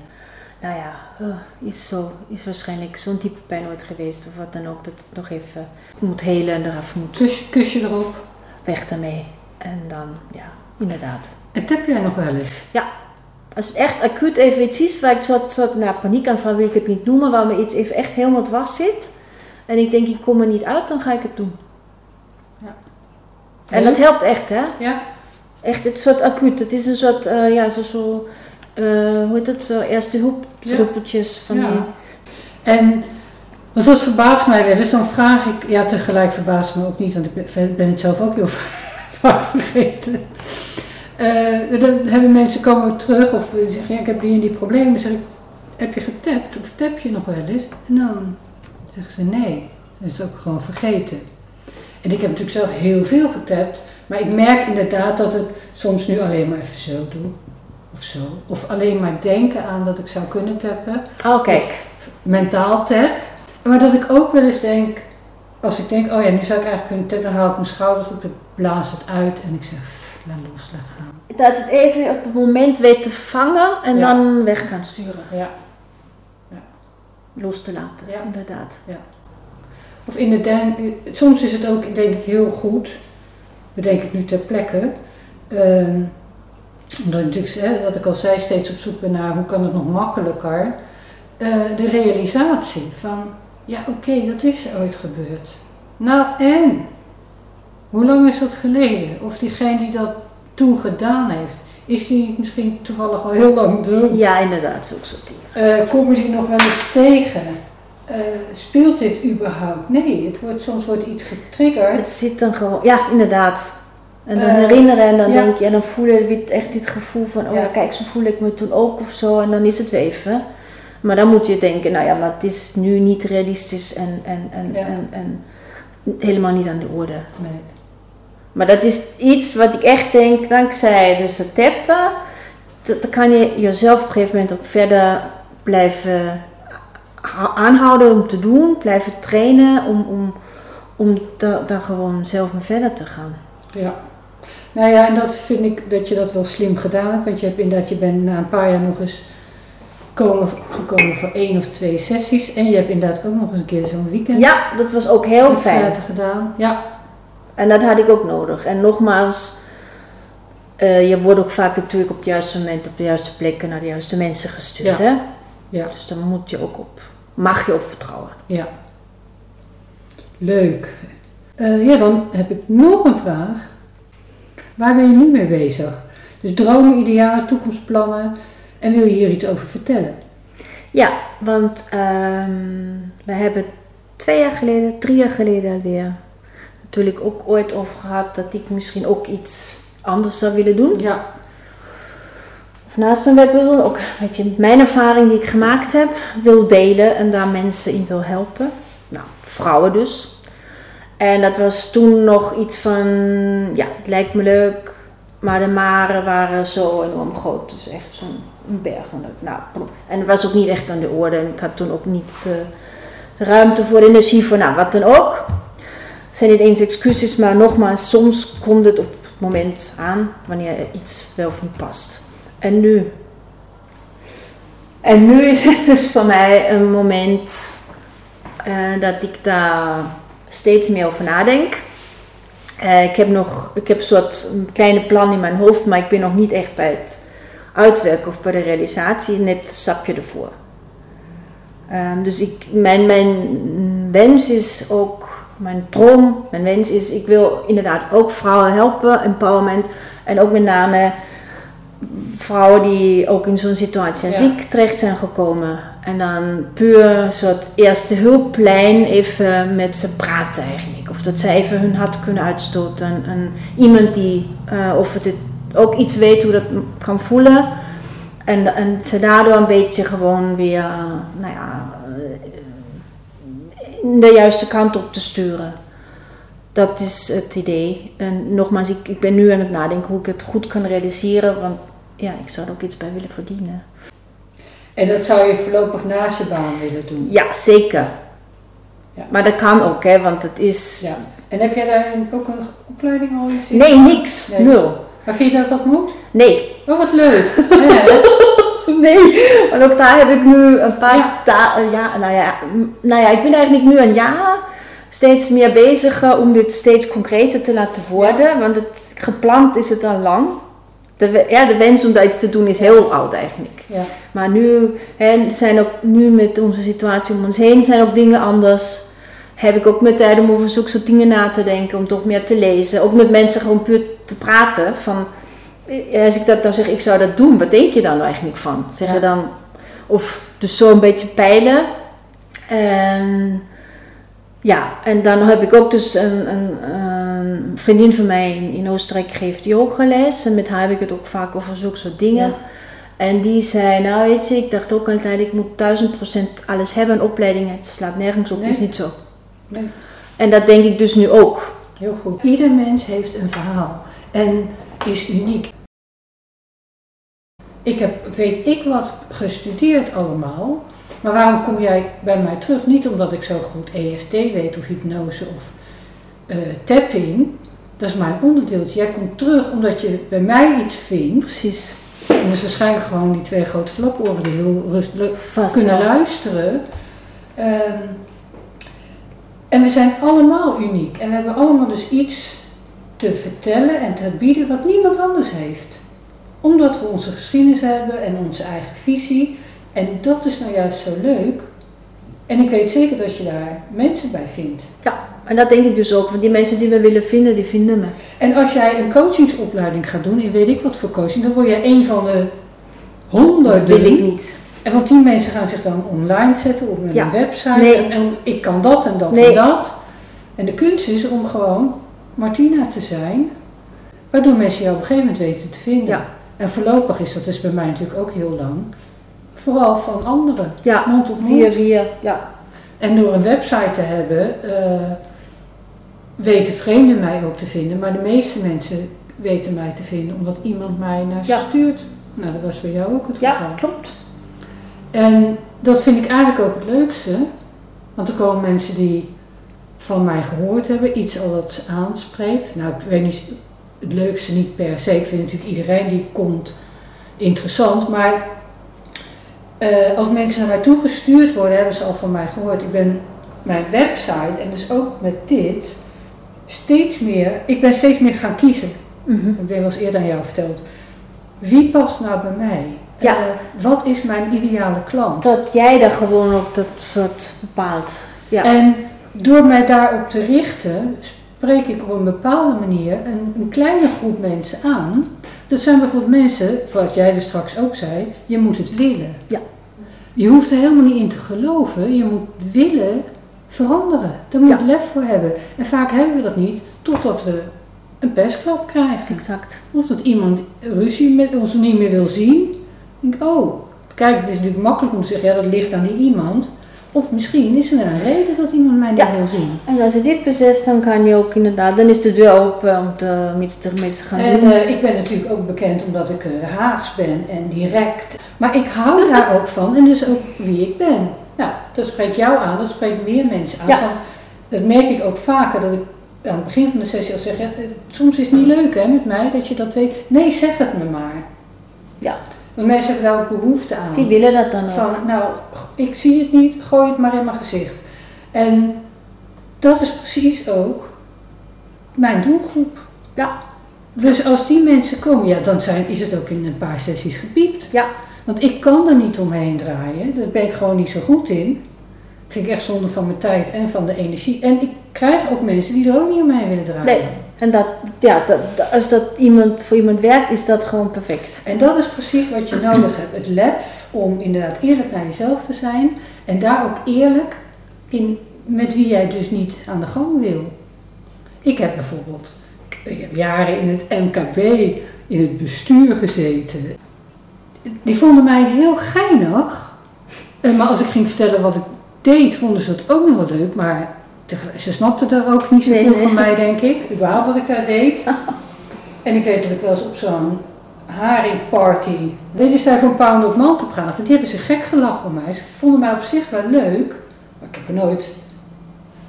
Nou ja, eh, is, zo, is waarschijnlijk zo'n type pijn ooit geweest. Of wat dan ook, dat het nog even moet helen en eraf moet. kus, kusje erop. Weg daarmee. En dan, ja, inderdaad. En tap jij nog wel eens? Als het echt acuut even iets is waar ik soort, soort nou, paniekaanval wil ik het niet noemen, waar me iets even echt helemaal dwars zit. En ik denk, ik kom er niet uit, dan ga ik het doen. Ja. En dat helpt echt, hè? Ja, Echt, het soort acuut. Het is een soort, eh, ja, zo, zo eh, hoe heet het, zo eerste hulp druppeltjes van die... En want dat verbaast mij wel eens. Dan vraag ik, ja tegelijk verbaast me ook niet, want ik ben, het zelf ook heel vaak vergeten. Eh, dan hebben mensen komen terug of zeggen, ja, ik heb die en die problemen. Dan zeg ik, heb je getapt of tap je nog wel eens? En dan zeggen ze nee. Dan is het ook gewoon vergeten. En ik heb natuurlijk zelf heel veel getapt, maar ik merk inderdaad dat ik soms nu alleen maar even zo doe. Of zo. Of alleen maar denken aan dat ik zou kunnen tappen Oh, kijk. mentaal tap. Maar dat ik ook wel eens denk, als ik denk, oh ja, nu zou ik eigenlijk kunnen tappen, dan haal ik mijn schouders op, ik blaas het uit en ik zeg, "Pff, laat los, laat gaan. Dat het even op het moment weet te vangen en Ja. dan weg gaan sturen. Ja. Los te laten, Ja. inderdaad. Of inderdaad, soms is het ook, denk ik, heel goed, bedenk ik nu ter plekke, ehm, omdat natuurlijk, hè, dat ik al zei, steeds op zoek ben naar hoe kan het nog makkelijker, eh, de realisatie van, ja oké, dat is ooit gebeurd. Nou en? Hoe lang is dat geleden? Of diegene die dat toen gedaan heeft, is die misschien toevallig al heel lang dood? Ja, inderdaad, zulke soort dingen. Eh, kom je die nog wel eens tegen? Eh, speelt dit überhaupt? Nee, het wordt, soms wordt iets getriggerd. Het zit dan gewoon, ja, inderdaad. En dan Eh, herinneren en dan ja. denk je, en dan voel je weer echt dit gevoel van, oh ja. Kijk, zo voel ik me toen ook of zo. En dan is het weer even. Maar dan moet je denken, nou ja, maar het is nu niet realistisch en, en, en, Ja. en, en helemaal niet aan de orde. Nee. Maar dat is iets wat ik echt denk, dankzij dus het tappen, dat- dan kan je jezelf op een gegeven moment ook verder blijven aanhouden om te doen, blijven trainen om, om, om da- daar gewoon zelf mee verder te gaan. Ja. Nou ja, en dat vind ik dat je dat wel slim gedaan hebt. Want je hebt inderdaad, je bent na een paar jaar nog eens komen, gekomen voor één of twee sessies. En je hebt inderdaad ook nog eens een keer zo'n weekend Ja, dat was ook heel fijn. gedaan. Ja, En dat had ik ook nodig. En nogmaals, eh, je wordt ook vaak natuurlijk op het juiste moment op de juiste plekken naar de juiste mensen gestuurd. Ja. Hè? ja, Dus daar moet je ook op, mag je op vertrouwen. ja. Leuk. Eh, ja, dan heb ik nog een vraag. Waar ben je nu mee bezig? Dus dromen, idealen, toekomstplannen. En wil je hier iets over vertellen? Ja, want ehm, we hebben twee jaar geleden, drie jaar geleden alweer, natuurlijk ook ooit over gehad dat ik misschien ook iets anders zou willen doen. Ja, Of naast mijn werk wil doen, ook weet je, mijn ervaring die ik gemaakt heb, wil delen en daar mensen in wil helpen. Nou, vrouwen dus. En dat was toen nog iets van, ja, het lijkt me leuk, maar de maren waren zo enorm groot. Dus echt zo'n berg. En, dat, nou, en het was ook niet echt aan de orde en ik had toen ook niet de, de ruimte voor de energie voor, nou, wat dan ook. Het zijn niet eens excuses, maar nogmaals, soms komt het op het moment aan wanneer er iets wel of niet past. En nu? En nu is het dus voor mij een moment eh, dat ik daar steeds meer over nadenk. Eh, ik heb nog, ik heb een soort een kleine plan in mijn hoofd, maar ik ben nog niet echt bij het uitwerken of bij de realisatie, net een stapje ervoor. Ehm, dus ik, mijn, mijn wens is ook, mijn droom, mijn wens is, ik wil inderdaad ook vrouwen helpen, empowerment. En ook met name vrouwen die ook in zo'n situatie Ja. ik terecht zijn gekomen. En dan puur soort eerste hulplijn even met ze praten eigenlijk. Of dat ze even hun hart kunnen uitstoten. En iemand die, eh, of het ook iets weet hoe dat kan voelen. En, en ze daardoor een beetje gewoon weer, nou ja, eh, de juiste kant op te sturen. Dat is het idee. En nogmaals, ik, ik ben nu aan het nadenken hoe ik het goed kan realiseren. Want ja, ik zou er ook iets bij willen verdienen. En dat zou je voorlopig naast je baan willen doen. Ja, zeker. Ja. Maar dat kan ook, hè, want het is... Ja. En heb jij daar ook een opleiding al in zitten? Nee, niks. Nee. Nul. Maar vind je dat dat moet? Nee. Oh, wat leuk. Nee, want ook daar heb ik nu een paar Ja. ta- ja, nou ja, nou ja, ik ben eigenlijk nu een jaar steeds meer bezig eh, om dit steeds concreter te laten worden. Want het, gepland is het al lang. De, ja, de wens om dat iets te doen is heel oud eigenlijk. Ja. Maar nu hè, zijn ook nu met onze situatie om ons heen zijn ook dingen anders. Heb ik ook meer tijd om over zulke soort dingen na te denken, om toch meer te lezen. Ook met mensen gewoon puur te praten. Van, eh, als ik dat dan zeg, ik zou dat doen, wat denk je dan eigenlijk van? Zeg je Ja. dan, of dus zo een beetje peilen. En ja, en dan heb ik ook dus een, een, een vriendin van mij in, Oostenrijk geeft yogales. En met haar heb ik het ook vaak over zulke soort dingen. Ja. En die zei, nou weet je, ik dacht ook altijd, ik moet duizend procent alles hebben. Een opleiding, het slaat nergens op, Nee. is niet zo. Nee. En dat denk ik dus nu ook. Heel goed. Ieder mens heeft een verhaal en is uniek. Ik heb, weet ik wat, gestudeerd allemaal. Maar waarom kom jij bij mij terug? Niet omdat ik zo goed EFT weet of hypnose of eh, tapping. Dat is mijn onderdeeltje. Jij komt terug omdat je bij mij iets vindt. Precies. En is waarschijnlijk gewoon die twee grote flaporen die heel rustig Vast kunnen luisteren. Ehm, en we zijn allemaal uniek. En we hebben allemaal dus iets te vertellen en te bieden wat niemand anders heeft. Omdat we onze geschiedenis hebben en onze eigen visie. En dat is nou juist zo leuk. En ik weet zeker dat je daar mensen bij vindt. Ja, en dat denk ik dus ook. Want die mensen die we willen vinden, die vinden me. En als jij een coachingsopleiding gaat doen, in weet ik wat voor coaching, dan word je een van de honderden. Dat wil ik niet. En want die mensen gaan zich dan online zetten op een Ja. website. Nee. En, en ik kan dat en dat Nee. en dat. En de kunst is om gewoon Martina te zijn. Waardoor mensen jou op een gegeven moment weten te vinden. Ja. En voorlopig is dat dus bij mij natuurlijk ook heel lang. Vooral van anderen. Ja, Mond op mond. via. Ja. En door een website te hebben, eh, weten vreemden mij ook te vinden. Maar de meeste mensen weten mij te vinden omdat iemand mij naar Ja. stuurt. Nou, dat was bij jou ook het geval. ja, klopt. En dat vind ik eigenlijk ook het leukste. Want er komen mensen die van mij gehoord hebben, iets al dat ze aanspreekt. Nou, ik weet niet het leukste niet per se. Ik vind natuurlijk iedereen die komt interessant. Maar eh, als mensen naar mij toe gestuurd worden, hebben ze al van mij gehoord. Ik ben mijn website en dus ook met dit steeds meer. Ik ben steeds meer gaan kiezen. Mhm. Ik heb wel eens eerder aan jou verteld. Wie past nou bij mij? Ja. Eh, wat is mijn ideale klant? Dat jij daar gewoon ook dat soort bepaalt. Ja. En door mij daarop te richten, spreek ik op een bepaalde manier een, een kleine groep mensen aan. Dat zijn bijvoorbeeld mensen, wat jij dus straks ook zei, je moet het willen. Ja. Je hoeft er helemaal niet in te geloven, je moet willen veranderen. Daar moet je Ja. lef voor hebben. En vaak hebben we dat niet, totdat we een persklap krijgen. Exact. Of dat iemand ruzie met ons niet meer wil zien. Ik denk, oh, kijk, het is natuurlijk makkelijk om te zeggen, ja, dat ligt aan die iemand. Of misschien is er een reden dat iemand mij niet Ja. wil zien. En als je dit beseft, dan kan je ook inderdaad, dan is de deur open om te, iets te gaan En doen. eh, ik ben natuurlijk ook bekend omdat ik eh, Haags ben en direct. Maar ik hou daar ook van en dus ook wie ik ben. Nou, dat spreekt jou aan, dat spreekt meer mensen aan. Ja. Van, dat merk ik ook vaker, dat ik aan het begin van de sessie al zeg, ja, eh, soms is het niet leuk hè, met mij dat je dat weet. Nee, zeg het me maar. Ja. Want mensen hebben daar ook behoefte aan. Die willen dat dan ook. Van, nou, ik zie het niet, gooi het maar in mijn gezicht. En dat is precies ook mijn doelgroep. Ja. Dus als die mensen komen, ja, dan zijn, is het ook in een paar sessies gepiept. Ja. Want ik kan er niet omheen draaien. Daar ben ik gewoon niet zo goed in. Vind ik echt zonde van mijn tijd en van de energie. En ik krijg ook mensen die er ook niet omheen willen draaien. Nee. En dat, ja, dat, als dat iemand, voor iemand werkt, is dat gewoon perfect. En dat is precies wat je nodig hebt. Het lef om inderdaad eerlijk naar jezelf te zijn. En daar ook eerlijk in met wie jij dus niet aan de gang wil. Ik heb bijvoorbeeld ik heb jaren in het MKB, in het bestuur gezeten. Die vonden mij heel geinig. Maar als ik ging vertellen wat ik deed, vonden ze dat ook nog wel leuk. Maar ze snapten daar ook niet zoveel Nee, nee. van mij, denk ik. Überhaupt wat ik daar deed. En ik weet dat ik wel eens op zo'n haringparty. Deze sta voor een paar honderd man te praten. Die hebben zich gek gelachen om mij. Ze vonden mij op zich wel leuk. Maar ik heb er nooit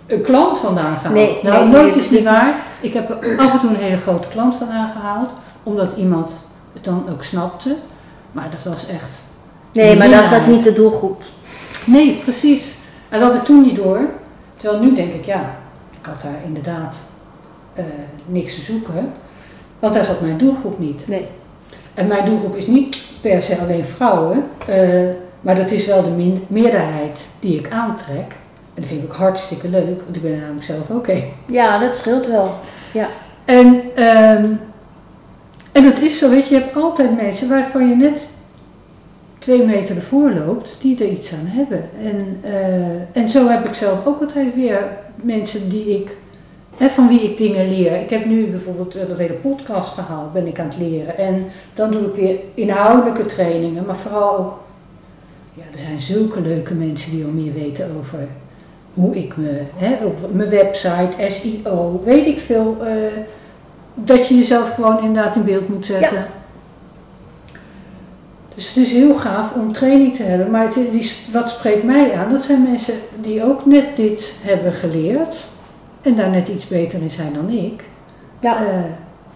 een klant vandaan gehaald. Nee, nou, nee, nooit is niet waar. Ik heb er af en toe een hele grote klant vandaan gehaald. Omdat iemand het dan ook snapte. Maar dat was echt... Nee, maar dat is dat Minderheid. niet de doelgroep. Nee, precies. En dat had ik toen niet door. Terwijl nu denk ik, ja, ik had daar inderdaad eh, niks te zoeken. Want daar zat mijn doelgroep niet. Nee. En mijn doelgroep is niet per se alleen vrouwen, eh, maar dat is wel de meerderheid die ik aantrek. En dat vind ik ook hartstikke leuk, want ik ben namelijk zelf ook een. Ja, dat scheelt wel. En, ehm, en dat is zo, weet je, je hebt altijd mensen waarvan je net twee meter ervoor loopt, die er iets aan hebben. En, eh, en zo heb ik zelf ook altijd weer mensen die ik, hè, van wie ik dingen leer. Ik heb nu bijvoorbeeld eh, dat hele podcastverhaal ben ik aan het leren. En dan doe ik weer inhoudelijke trainingen, maar vooral ook, ja, er zijn zulke leuke mensen die al meer weten over hoe ik me, hè, mijn website, SEO, weet ik veel, eh, dat je jezelf gewoon inderdaad in beeld moet zetten. Dus het is heel gaaf om training te hebben, maar het wat spreekt mij aan? Dat zijn mensen die ook net dit hebben geleerd en daar net iets beter in zijn dan ik. Ja. Eh,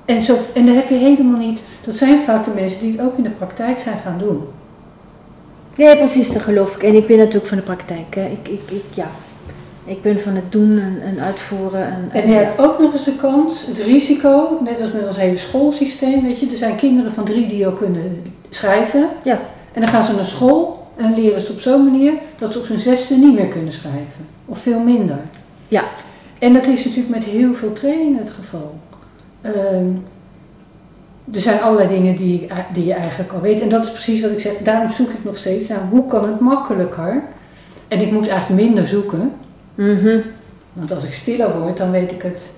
en, zo, en daar heb je helemaal niet, dat zijn vaak de mensen die het ook in de praktijk zijn gaan doen. Nee, precies, dat geloof ik. En ik ben natuurlijk van de praktijk. Hè. Ik, ik, ik, ja. Ik ben van het doen en, en uitvoeren. En, En je hebt ook nog eens de kans, het risico, net als met ons hele schoolsysteem, weet je, er zijn kinderen van drie die ook kunnen schrijven. Ja. En dan gaan ze naar school en dan leren ze op zo'n manier dat ze op hun zesde niet meer kunnen schrijven. Of veel minder. Ja. En dat is natuurlijk met heel veel trainingen het geval. Ehm, er zijn allerlei dingen die, die je eigenlijk al weet. En dat is precies wat ik zeg. Daarom zoek ik nog steeds naar hoe kan het makkelijker. En ik moet eigenlijk minder zoeken. Mhm. Want als ik stiller word, dan weet ik het.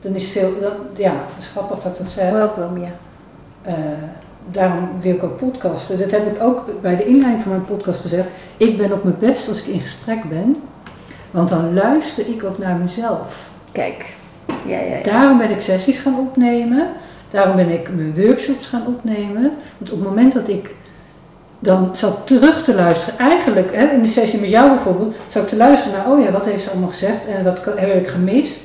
Dan is het veel. Dat, ja, dat is grappig dat ik dat zeg. Hoor ook wel meer. Eh, daarom wil ik ook podcasten. Dat heb ik ook bij de inleiding van mijn podcast gezegd. Ik ben op mijn best als ik in gesprek ben. Want dan luister ik ook naar mezelf. Kijk. Ja, ja, ja. Daarom ben ik sessies gaan opnemen. Daarom ben ik mijn workshops gaan opnemen. Want op het moment dat ik dan zat terug te luisteren, eigenlijk hè, in de sessie met jou bijvoorbeeld, zat ik te luisteren naar, oh ja, wat heeft ze allemaal gezegd en wat heb ik gemist.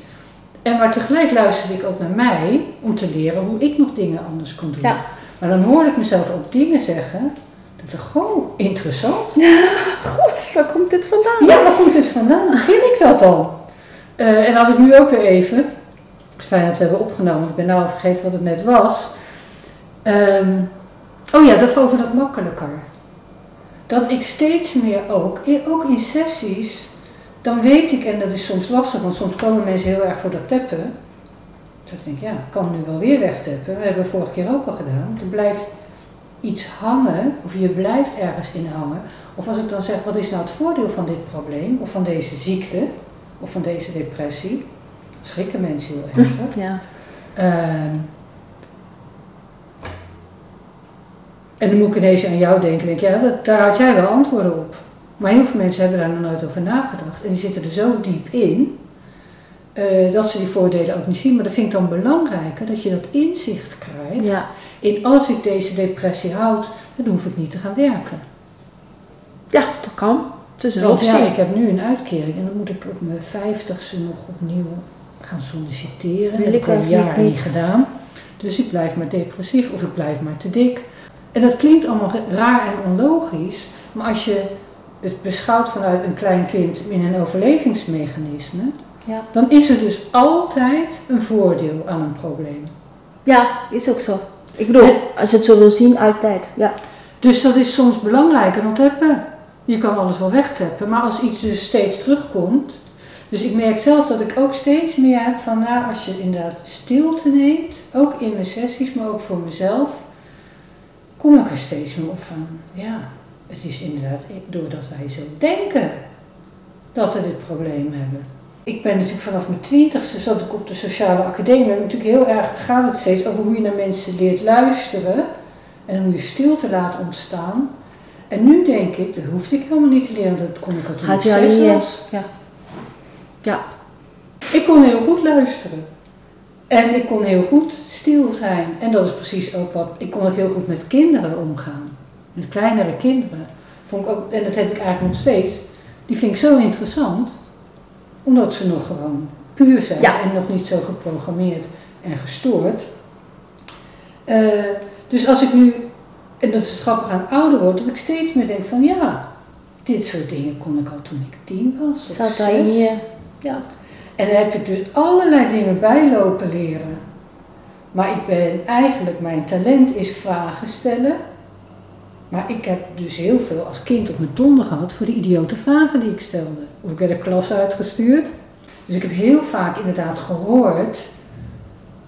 En maar tegelijk luisterde ik ook naar mij om te leren hoe ik nog dingen anders kon doen. Ja. Maar dan hoorde ik mezelf ook dingen zeggen. Dat ik dacht, oh, interessant. Goed, waar komt dit vandaan? Ja, waar komt dit vandaan? Hoe vind ik dat dan? Eh, en had ik nu ook weer even. Het is fijn dat we hebben opgenomen, ik ben nou al vergeten wat het net was. Ehm, oh ja, dat over dat makkelijker. Dat ik steeds meer ook, ook in sessies, dan weet ik, en dat is soms lastig, want soms komen mensen heel erg voor dat tappen. Dus ik denk, ja, ik kan nu wel weer wegtappen. We hebben vorige keer ook al gedaan. Er blijft iets hangen, of je blijft ergens in hangen. Of als ik dan zeg, wat is nou het voordeel van dit probleem, of van deze ziekte, of van deze depressie, schrikken mensen heel erg. Ja. Ehm, en dan moet ik ineens aan jou denken. Denk, ik, ja, dat, daar had jij wel antwoorden op. Maar heel veel mensen hebben daar nog nooit over nagedacht. En die zitten er zo diep in, eh, dat ze die voordelen ook niet zien. Maar dat vind ik dan belangrijker, dat je dat inzicht krijgt. Ja. In als ik deze depressie houd, dan hoef ik niet te gaan werken. ja, dat kan. Het is een Want optie. ja, ik heb nu een uitkering en dan moet ik op mijn vijftigste nog opnieuw gaan solliciteren. Dat Wil heb ik ik al een jaar niet. gedaan. Dus ik blijf maar depressief of ik blijf maar te dik. En dat klinkt allemaal raar en onlogisch, maar als je het beschouwt vanuit een klein kind in een overlevingsmechanisme, Ja. dan is er dus altijd een voordeel aan een probleem. ja, is ook zo. Ik bedoel, als je het zo wil zien, altijd. Ja. Dus dat is soms belangrijker dan tappen. Je kan alles wel wegtappen, maar als iets dus steeds terugkomt. Dus ik merk zelf dat ik ook steeds meer heb van, nou, als je inderdaad stilte neemt, ook in mijn sessies, maar ook voor mezelf, kom ik er steeds meer op van, ja, het is inderdaad doordat wij zo denken dat we dit probleem hebben. Ik ben natuurlijk vanaf mijn twintigste zat ik op de sociale academie. En natuurlijk heel erg gaat het steeds over hoe je naar mensen leert luisteren. En hoe je stilte laat ontstaan. En nu denk ik, dat hoefde ik helemaal niet te leren. Dat kon ik al toen ik Had zes was. Ja. Ja. Ik kon heel goed luisteren. En ik kon heel goed stil zijn. En dat is precies ook wat... Ik kon ook heel goed met kinderen omgaan. Met kleinere kinderen. Vond ik ook, en dat heb ik eigenlijk nog steeds. Die vind ik zo interessant. Omdat ze nog gewoon puur zijn. Ja. En nog niet zo geprogrammeerd en gestoord. Eh, dus als ik nu... En dat is het grappig aan ouder worden. Dat ik steeds meer denk van ja... Dit soort dingen kon ik al toen ik tien was. of Zat daar in je... Ja. En daar heb ik dus allerlei dingen bij lopen leren. Maar ik ben eigenlijk, mijn talent is vragen stellen. Maar ik heb dus heel veel als kind op mijn donder gehad voor de idiote vragen die ik stelde. Of ik werd de klas uitgestuurd. Dus ik heb heel vaak inderdaad gehoord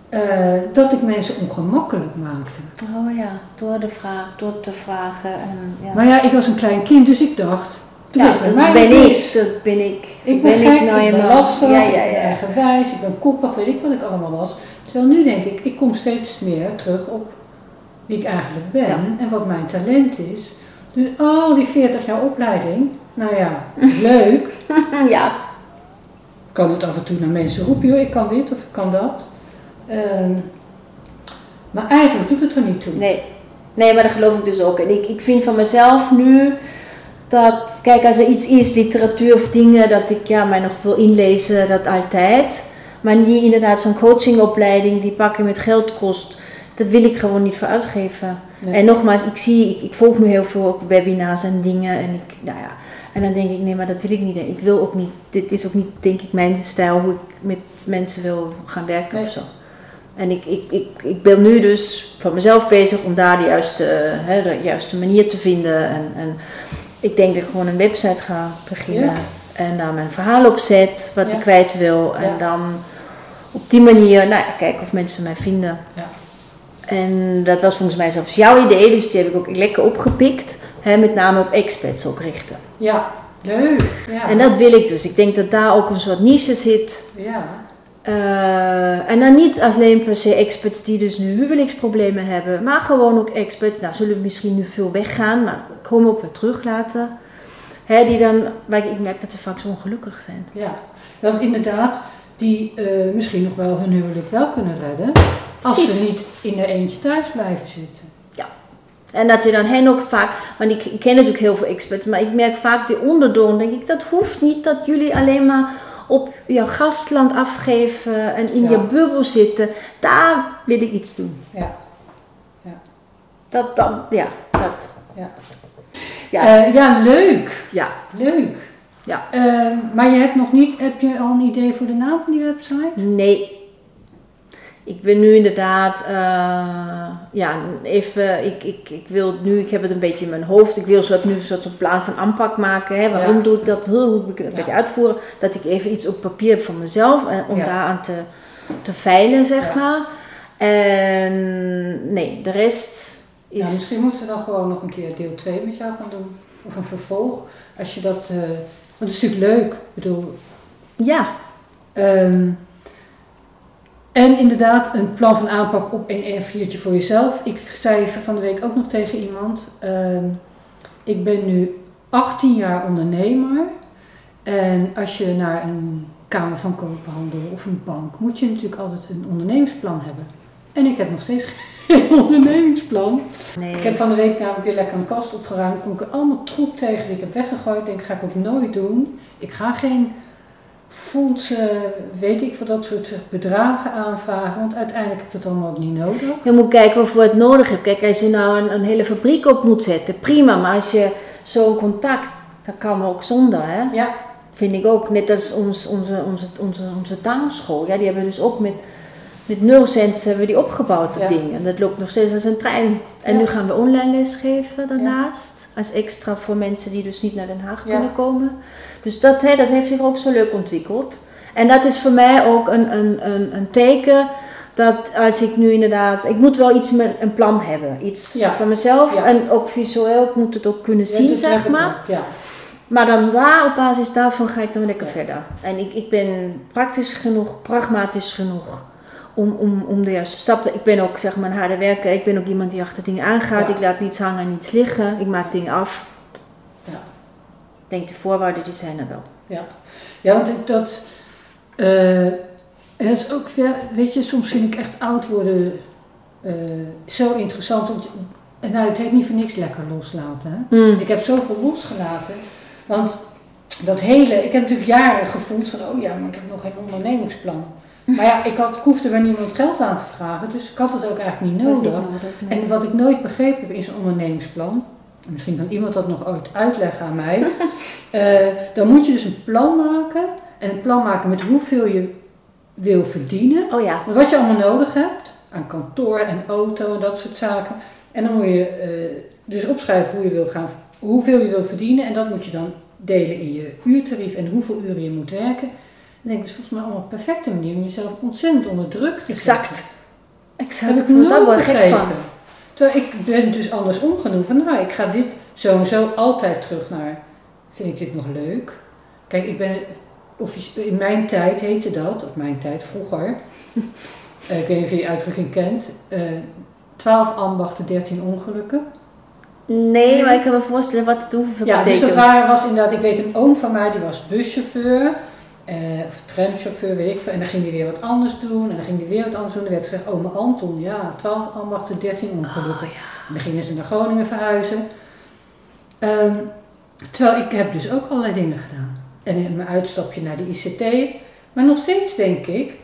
eh, dat ik mensen ongemakkelijk maakte. Oh ja, door de vraag, door te vragen. En, ja. Maar ja, ik was een klein kind, dus ik dacht, toen ja, dat mij ben ik. Dat ben ik. Zo Ik ben gek, ik ben eenmaal. lastig, Ja, ik ja, ben ja. eigenwijs, ik ben koppig, weet ik wat ik allemaal was. Terwijl nu denk ik, ik kom steeds meer terug op wie ik eigenlijk ben Ja. en wat mijn talent is. Dus al die 40 jaar opleiding, nou ja, leuk. ja. Ik kan het af en toe naar mensen roepen, joh, ik kan dit of ik kan dat. Ehm, maar eigenlijk doet het er niet toe. Nee. nee, maar dat geloof ik dus ook. En ik, ik vind van mezelf nu dat, kijk, als er iets is, literatuur of dingen, dat ik ja, mij nog wil inlezen, dat altijd. Maar die inderdaad, zo'n coachingopleiding die pakken met geld kost, dat wil ik gewoon niet voor uitgeven. En nogmaals, ik zie, ik, ik volg nu heel veel ook webinars en dingen. En, ik, nou ja, en dan denk ik, nee, maar dat wil ik niet. Ik wil ook niet, dit is ook niet, denk ik, mijn stijl hoe ik met mensen wil gaan werken Nee. of zo. En ik, ik, ik, ik ben nu dus van mezelf bezig om daar de juiste, eh, hè, de juiste manier te vinden. En, en ik denk dat ik gewoon een website ga beginnen. En daar mijn verhaal op zet, wat ik kwijt wil. En dan op die manier, nou kijken of mensen mij vinden. Ja. En dat was volgens mij zelfs jouw idee, dus die heb ik ook lekker opgepikt. Hè, met name op expats ook richten. Ja, leuk. Ja. En dat wil ik dus. Ik denk dat daar ook een soort niche zit. ja. Eh, en dan niet alleen per se experts die dus nu huwelijksproblemen hebben, maar gewoon ook experts, nou zullen misschien nu veel weggaan, maar ik kom ook weer terug laten. Hè, die dan, waar ik, merk dat ze vaak zo ongelukkig zijn. Ja, want inderdaad, die eh, misschien nog wel hun huwelijk wel kunnen redden. Als Precies. ze niet in er eentje thuis blijven zitten. En dat je dan hen ook vaak, want ik, ik ken natuurlijk heel veel experts, maar ik merk vaak die onderdoon, denk ik, dat hoeft niet dat jullie alleen maar op jouw gastland afgeven en in Ja. je bubbel zitten, daar wil ik iets doen. Ja. Dat dan, ja, dat. Ja. Ja, Eh, ja, leuk. ja. Leuk. Ja. Ehm, maar je hebt nog niet, heb je al een idee voor de naam van die website? Nee. Ik ben nu inderdaad, eh, ja, even, ik, ik, ik wil nu, ik heb het een beetje in mijn hoofd. Ik wil soort, nu een soort van plan van aanpak maken. Hè. Waarom Ja. doe ik dat? Hoe moet ik een Ja. beetje uitvoeren? Dat ik even iets op papier heb van mezelf en om Ja. daaraan te, te veilen, zeg maar. En nee, de rest Ja, is... misschien moeten we dan gewoon nog een keer deel 2 met jou gaan doen. Of een vervolg. Als je dat, eh, want het is natuurlijk leuk. Ik bedoel, Ja, Ehm, en inderdaad, een plan van aanpak op een A4'tje voor jezelf. Ik zei van de week ook nog tegen iemand. ehm, ik ben nu 18 jaar ondernemer. En als je naar een Kamer van Koophandel of een bank, moet je natuurlijk altijd een ondernemingsplan hebben. En ik heb nog steeds geen ondernemingsplan. nee. Ik heb van de week namelijk weer lekker een kast opgeruimd. Kom ik er allemaal troep tegen die ik heb weggegooid. Ik denk, ga ik ook nooit doen. Ik ga geen fondsen, weet ik voor dat soort bedragen aanvragen. Want uiteindelijk heb ik dat allemaal ook niet nodig. Je moet kijken waarvoor je het nodig hebt. Kijk, als je nou een, een hele fabriek op moet zetten, prima. Maar als je zo'n contact, dat kan ook zonder, hè? Ja, Vind ik ook. Net als ons, onze, onze, onze, onze taalschool. Ja, die hebben dus ook met, met nul cent hebben we die opgebouwd, dat Ja. ding. En dat loopt nog steeds als een trein. En Ja. nu gaan we online lesgeven daarnaast. Als extra voor mensen die dus niet naar Den Haag kunnen komen. Dus dat, hè, dat heeft zich ook zo leuk ontwikkeld. En dat is voor mij ook een, een, een, een teken dat als ik nu inderdaad... Ik moet wel iets met een plan hebben. Iets van mezelf. En ook visueel, ik moet het ook kunnen zien, zeg maar. ook. Maar dan daar, op basis daarvan ga ik dan lekker verder. En ik, ik ben praktisch genoeg, pragmatisch genoeg om, om, om de juiste stappen. Ik ben ook zeg maar een harde werker. Ik ben ook iemand die achter dingen aangaat. Ja. Ik laat niets hangen en niets liggen. Ik maak dingen af. Ja. Ik denk de voorwaarden die zijn er wel. Ja, ja want ik dat. eh, en dat is ook, weet je, soms vind ik echt oud worden eh, zo interessant. Want, en nou, het heet niet voor niks lekker loslaten. Hè? Mm. Ik heb zoveel losgelaten. Want dat hele, ik heb natuurlijk jaren gevoeld van, oh ja, maar ik heb nog geen ondernemingsplan. Maar ja, ik, had, ik hoefde bij niemand geld aan te vragen, dus ik had het ook eigenlijk niet nodig. niet nodig, nee. En wat ik nooit begrepen heb is een ondernemingsplan. Misschien kan iemand dat nog ooit uitleggen aan mij. Eh, dan moet je dus een plan maken. En een plan maken met hoeveel je wil verdienen. Oh ja. Wat je allemaal nodig hebt. Aan kantoor en auto en dat soort zaken. En dan moet je eh, dus opschrijven hoe je wil gaan, hoeveel je wil verdienen. En dat moet je dan delen in je uurtarief en hoeveel uren je moet werken. Ik denk, dat is volgens mij allemaal een perfecte manier om jezelf ontzettend onder druk te zetten. Exact. Exact. Heb Ik nooit daar gek van. Terwijl ik ben dus andersom genoeg van, nou, ik ga dit sowieso altijd terug naar, vind ik dit nog leuk? Kijk, ik ben, offici- in mijn tijd heette dat, of mijn tijd vroeger, eh, ik weet niet of je die uitdrukking kent, eh 12 ambachten, 13 ongelukken. Nee, maar ik kan me voorstellen wat het hoeveel Ja, dus betekent. dat waren, was inderdaad, ik weet een oom van mij, die was buschauffeur. Eh, of tramchauffeur, weet ik veel. En dan ging hij weer wat anders doen. En dan ging hij weer wat anders doen. En dan werd gezegd, oh, mijn Anton, ja, 12 ambachten, 13 ongelukken. Oh, ja. En dan gingen ze naar Groningen verhuizen. Ehm, terwijl ik heb dus ook allerlei dingen gedaan. En in mijn uitstapje naar de ICT. Maar nog steeds denk ik,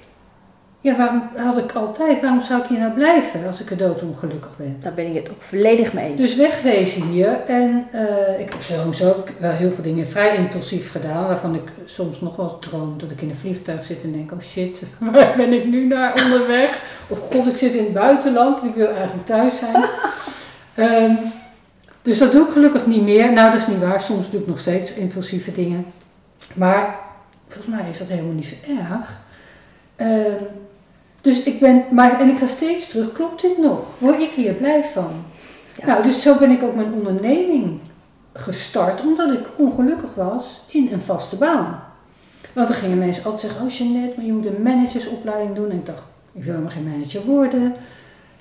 ja, waarom had ik altijd, waarom zou ik hier nou blijven als ik er doodongelukkig ben? Daar ben ik het ook volledig mee eens. Dus wegwezen hier. En eh, ik heb sowieso ook wel heel veel dingen vrij impulsief gedaan. Waarvan ik soms nog wel eens droom dat ik in een vliegtuig zit en denk: oh shit, waar ben ik nu naar onderweg? Of god, ik zit in het buitenland en ik wil eigenlijk thuis zijn. Ehm, dus dat doe ik gelukkig niet meer. Nou, dat is niet waar. Soms doe ik nog steeds impulsieve dingen. Maar volgens mij is dat helemaal niet zo erg. Ehm, dus ik ben, maar, en ik ga steeds terug, klopt dit nog? Word ik hier blij van? Ja. Nou, dus zo ben ik ook mijn onderneming gestart, omdat ik ongelukkig was in een vaste baan. Want dan gingen mensen altijd zeggen, oh Jeanette, maar je moet een managersopleiding doen. En ik dacht, ik wil helemaal geen manager worden.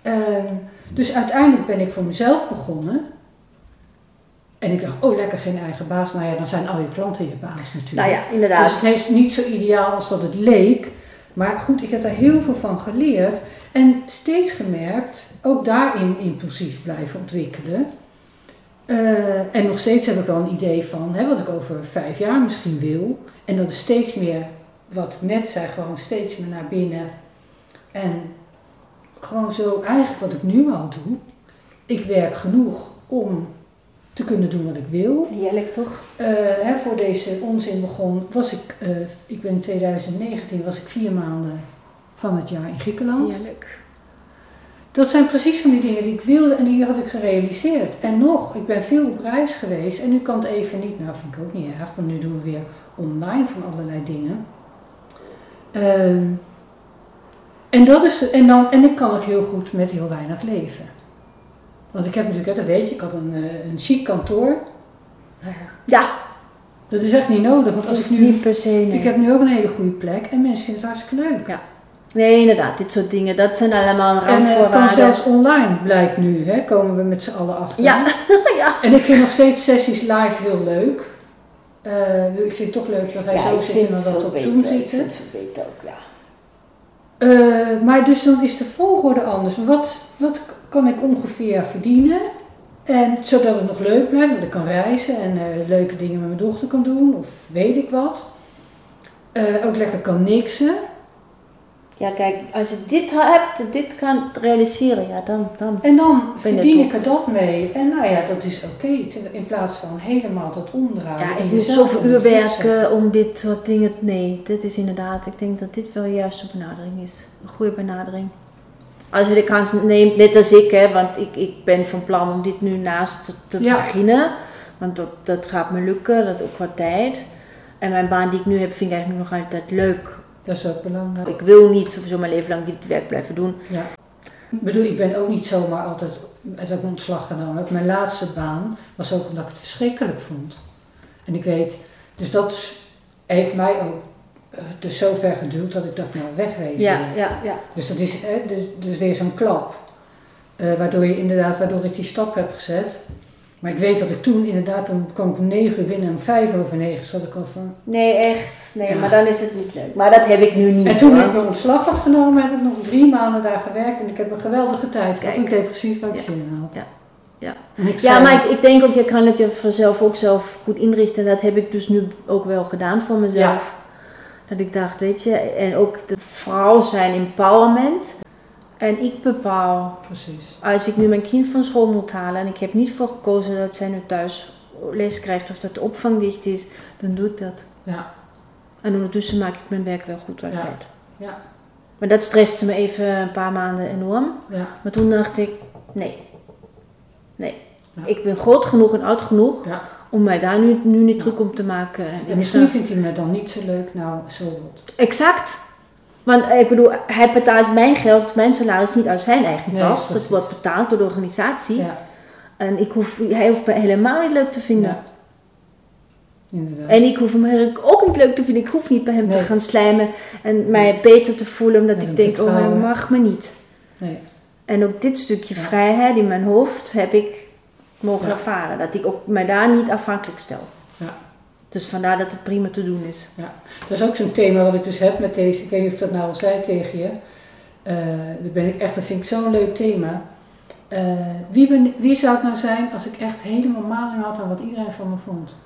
Ehm, dus uiteindelijk ben ik voor mezelf begonnen. En ik dacht, oh lekker geen eigen baas. Nou ja, dan zijn al je klanten je baas natuurlijk. nou ja, inderdaad. Dus het is niet zo ideaal als dat het leek. Maar goed, ik heb daar heel veel van geleerd. En steeds gemerkt, ook daarin impulsief blijven ontwikkelen. Eh, en nog steeds heb ik wel een idee van hè, wat ik over vijf jaar misschien wil. En dat is steeds meer wat ik net zei, gewoon steeds meer naar binnen. En gewoon zo, eigenlijk wat ik nu al doe. Ik werk genoeg om te kunnen doen wat ik wil. Heerlijk toch? Eh, hè, voor deze onzin begon, was ik, eh, ik ben in 2019, was ik vier maanden van het jaar in Griekenland. Heerlijk. Dat zijn precies van die dingen die ik wilde en die had ik gerealiseerd. En nog, ik ben veel op reis geweest en nu kan het even niet. Nou, vind ik ook niet erg, want nu doen we weer online van allerlei dingen. Ehm, en, dat is, en, dan, en ik kan ook heel goed met heel weinig leven. Want ik heb natuurlijk, hè, dat weet je, ik had een, eh, een chic kantoor. Nou ja, Ja, dat is echt niet nodig, want als ik nu... niet per se. nee. Ik heb nu ook een hele goede plek en mensen vinden het hartstikke leuk. Nee, inderdaad, dit soort dingen, dat zijn allemaal En eh, het kan randvoorwaarden. zelfs online, blijkt nu, hè, komen we met z'n allen achter. Ja, ja. En ik vind nog steeds sessies live heel leuk. Eh, ik vind het toch leuk dat hij Ja, zo ik zit vind en dan dat veel op beter. Zoom Ik zitten. vind het beter ook, ja. Eh, maar dus dan is de volgorde anders. Wat, wat kan ik ongeveer verdienen? En zodat het nog leuk blijft, dat ik kan reizen en eh, leuke dingen met mijn dochter kan doen, of weet ik wat. Eh, ook lekker kan niksen. Ja, kijk, als je dit hebt, dit kan realiseren, ja, dan, dan En dan verdien ik er dat mee. En nou ja, dat is oké. In plaats van helemaal dat omdraaien. Ja, en ik moet zoveel uur werken om dit soort dingen. Nee, dit is inderdaad, ik denk dat dit wel de juiste benadering is. Een goede benadering. Als je de kans neemt, net als ik, hè, want ik, ik ben van plan om dit nu naast te, te Ja. beginnen. Want dat, dat gaat me lukken, dat ook wat tijd. En mijn baan die ik nu heb, vind ik eigenlijk nog altijd leuk. Dat is ook belangrijk. Ik wil niet sowieso mijn leven lang dit werk blijven doen. Ja. Ik bedoel, ik ben ook niet zomaar altijd met een ontslag genomen. Mijn laatste baan was ook omdat ik het verschrikkelijk vond. En ik weet, dus dat heeft mij ook dus zo ver geduwd dat ik dacht, nou wegwezen. Ja, ja, ja. Dus dat is hè, dus, dus weer zo'n klap. Eh, waardoor je inderdaad, waardoor ik die stap heb gezet. Maar ik weet dat ik toen inderdaad, dan kwam ik om negen uur binnen en vijf over negen zat ik al van... Nee, echt. Nee, Ja. maar dan is het niet leuk. Maar dat heb ik nu niet. En toen hoor. ik mijn ontslag had genomen, heb ik nog drie maanden daar gewerkt en ik heb een geweldige tijd gehad. Ik deed precies wat ik Ja. zin in had. Ja. Ja. Ja, maar ik, ik denk ook, je kan het je vanzelf ook zelf goed inrichten. En dat heb ik dus nu ook wel gedaan voor mezelf. Dat ik dacht, weet je, en ook de vrouw zijn empowerment. En ik bepaal, Precies. als ik nu mijn kind van school moet halen en ik heb niet voor gekozen dat zij nu thuis les krijgt of dat de opvang dicht is, dan doe ik dat. Ja, En ondertussen maak ik mijn werk wel goed altijd. Ja. ja, Maar dat stresste me even een paar maanden enorm. ja. Maar toen dacht ik, nee. Nee. Ja. Ik ben groot genoeg en oud genoeg ja. Om mij daar nu, nu niet druk om te maken. En misschien vindt hij me dan niet zo leuk. Nou, zo wat. Exact. Want eh, ik bedoel, hij betaalt mijn geld, mijn salaris niet uit zijn eigen Nee, tas. Dat wordt betaald door de organisatie. Ja, En ik hoef, hij hoeft me helemaal niet leuk te vinden. Ja. inderdaad. En ik hoef hem ook niet leuk te vinden. Ik hoef niet bij hem te gaan slijmen en mij beter te voelen omdat ik denk, oh hij mag me niet. Nee. En ook dit stukje vrijheid in mijn hoofd heb ik mogen Ja. ervaren. Dat ik ook mij daar niet afhankelijk stel. Ja. Dus vandaar dat het prima te doen is. Dat is ook zo'n thema wat ik dus heb met deze. Ik weet niet of ik dat nou al zei tegen je. Eh daar ben ik echt, dat vind ik zo'n leuk thema. Eh, wie, ben, wie zou het nou zijn als ik echt helemaal maling had aan wat iedereen van me vond?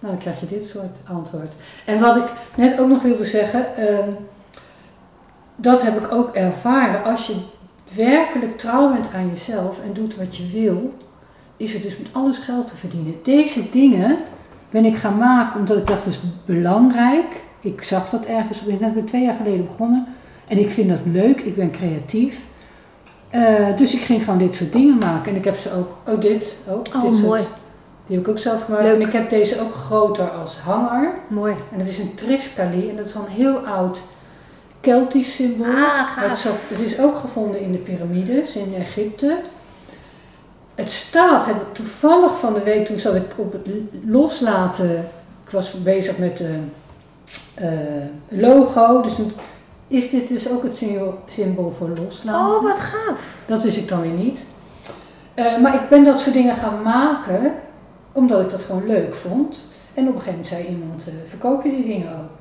Nou, dan krijg je dit soort antwoord. En wat ik net ook nog wilde zeggen, ehm, dat heb ik ook ervaren. Als je werkelijk trouw bent aan jezelf en doet wat je wil, is het dus met alles geld te verdienen. Deze dingen ben ik gaan maken omdat ik dacht, dat is belangrijk. Ik zag dat ergens, ik ben twee jaar geleden begonnen. En ik vind dat leuk, ik ben creatief. Eh, dus ik ging gewoon dit soort dingen maken. En ik heb ze ook, oh dit ook. Oh, dit soort- mooi. die heb ik ook zelf gemaakt. Leuk. En ik heb deze ook groter als hanger. Mooi. En dat is een triskali. En dat is al een heel oud Keltisch symbool. Ah, Het, het is ook gevonden in de piramides in Egypte. Het staat, heb ik toevallig van de week, toen zat ik op het loslaten. Ik was bezig met de eh, logo. Dus toen is dit dus ook het symbool- voor loslaten. Oh, wat gaaf. Dat wist ik dan weer niet. Eh, maar ik ben dat soort dingen gaan maken omdat ik dat gewoon leuk vond. En op een gegeven moment zei iemand, eh, verkoop je die dingen ook?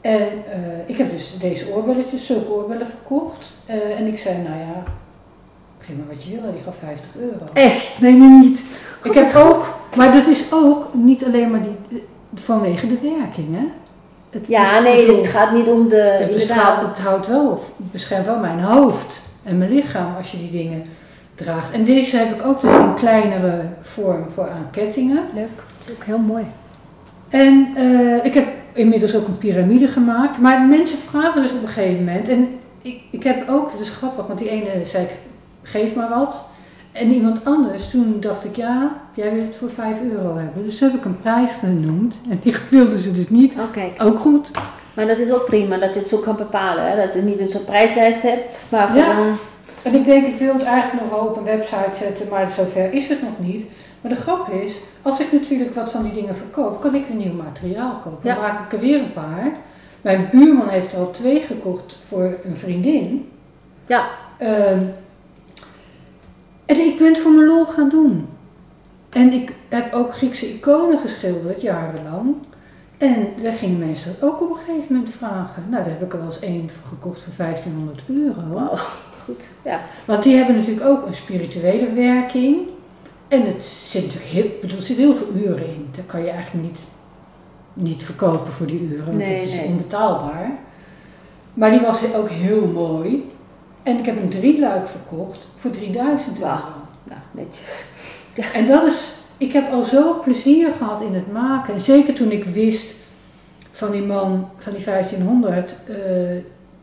En eh, ik heb dus deze oorbelletjes, zulke oorbellen verkocht. Eh, en ik zei, nou ja, geef me wat je wil. En die gaf 50 euro. Echt, nee, nee, niet. Ik heb ook, maar dat is ook niet alleen maar die. vanwege de werking, hè? Het, Ja, nee, het gaat niet om de... het, beschermt, inderdaad. het houdt wel, het beschermt wel mijn hoofd en mijn lichaam als je die dingen draagt. En deze heb ik ook dus in kleinere vorm voor aan kettingen. Leuk. Dat is ook heel mooi. En eh, ik heb inmiddels ook een piramide gemaakt. Maar mensen vragen dus op een gegeven moment. En ik, ik heb ook, het is grappig, want die ene zei ik, geef maar wat. En iemand anders, toen dacht ik, ja, jij wil het voor 5 euro hebben. Dus toen heb ik een prijs genoemd. En die wilden ze dus niet. Oh. Ook goed. Maar dat is ook prima, dat je het zo kan bepalen. Hè? Dat je niet een soort prijslijst hebt, maar Ja. En ik denk, ik wil het eigenlijk nog wel op een website zetten, maar zover is het nog niet. Maar de grap is, als ik natuurlijk wat van die dingen verkoop, kan ik weer nieuw materiaal kopen. Dan Ja. maak ik er weer een paar. Mijn buurman heeft er al twee gekocht voor een vriendin. Ja, Ehm, en ik ben het voor mijn lol gaan doen. En ik heb ook Griekse iconen geschilderd, jarenlang. En daar gingen mensen dat ook op een gegeven moment vragen. Nou, daar heb ik er wel eens één voor gekocht voor 1500 euro. wauw. Goed. Ja. Want die hebben natuurlijk ook een spirituele werking. En het zit natuurlijk heel, bedoel, er zit heel veel uren in. Dat kan je eigenlijk niet, niet verkopen voor die uren, want Nee, het is nee. onbetaalbaar. Maar die was ook heel mooi. En ik heb een drieluik verkocht voor 3000 euro. Nou, netjes. En dat is, ik heb al zo plezier gehad in het maken. En zeker toen ik wist van die man, van die 1500, eh,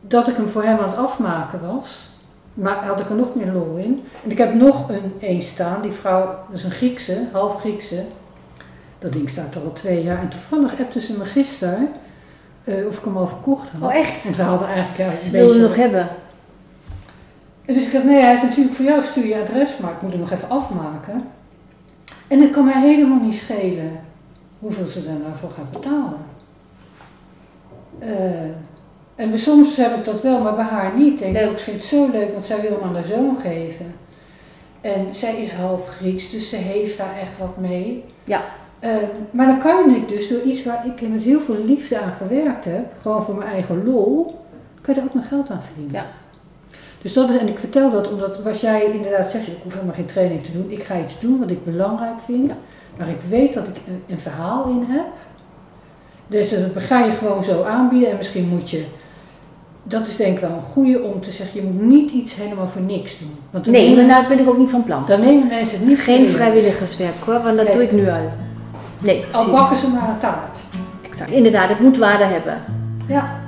dat ik hem voor hem aan het afmaken was. Maar had ik er nog meer lol in. En ik heb nog een een staan, die vrouw, dat is een Griekse, half Griekse. Dat ding staat er al twee jaar. En toevallig appte ze me gisteren eh, of ik hem al verkocht had. Oh, echt? Want we hadden eigenlijk ja, een Dat wil je beetje... nog hebben. En dus ik dacht, nee, hij is natuurlijk voor jou, stuur je adres, maar ik moet hem nog even afmaken. En het kan mij helemaal niet schelen hoeveel ze daar nou voor gaat betalen. Eh, en bij soms heb ik dat wel, maar bij haar niet. Leuk. ook, ik vind het zo leuk, want zij wil hem aan haar zoon geven. En zij is half Grieks, dus ze heeft daar echt wat mee. Ja. Eh, maar dan kan ik dus door iets waar ik met heel veel liefde aan gewerkt heb, gewoon voor mijn eigen lol, kan je er ook nog geld aan verdienen. Ja. Dus dat is, en ik vertel dat omdat was jij inderdaad zegt, ik hoef helemaal geen training te doen. Ik ga iets doen wat ik belangrijk vind, Ja. waar ik weet dat ik een, een verhaal in heb. Dus dat ga je gewoon zo aanbieden en misschien moet je, dat is denk ik wel een goede om te zeggen, je moet niet iets helemaal voor niks doen. Want Nee, maar daar ben ik ook niet van plan. dan nemen mensen het niet Geen serieus. vrijwilligerswerk hoor, want dat Nee. doe ik nu al. Nee, Al precies. bakken ze maar een taart. Exact. Inderdaad, het moet waarde hebben. Ja,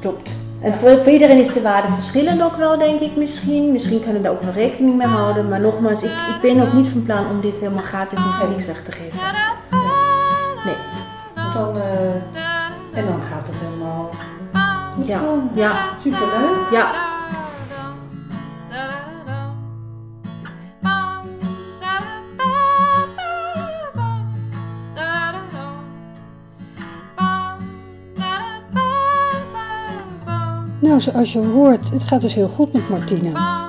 Klopt. En Ja. voor, voor iedereen is de waarde verschillend ook wel, denk ik misschien. Misschien kunnen we daar ook wel rekening mee houden. Maar nogmaals, ik, ik ben ook niet van plan om dit helemaal gratis en voor niks weg te geven. Nee. want dan, eh, en dan gaat het helemaal goed Ja. komen. Ja. Superleuk. Ja, Nou, zoals je hoort, het gaat dus heel goed met Martina.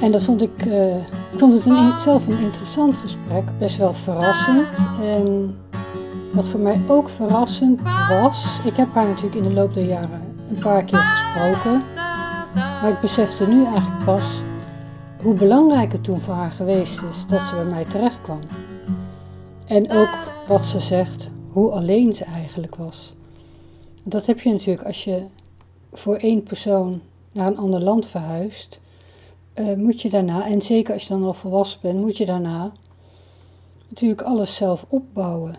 En dat vond ik, eh, ik vond het een, zelf een interessant gesprek, best wel verrassend. En wat voor mij ook verrassend was, ik heb haar natuurlijk in de loop der jaren een paar keer gesproken. Maar ik besefte nu eigenlijk pas hoe belangrijk het toen voor haar geweest is dat ze bij mij terecht kwam. En ook wat ze zegt, hoe alleen ze eigenlijk was. Dat heb je natuurlijk als je voor één persoon naar een ander land verhuist, eh, moet je daarna, en zeker als je dan al volwassen bent, moet je daarna natuurlijk alles zelf opbouwen.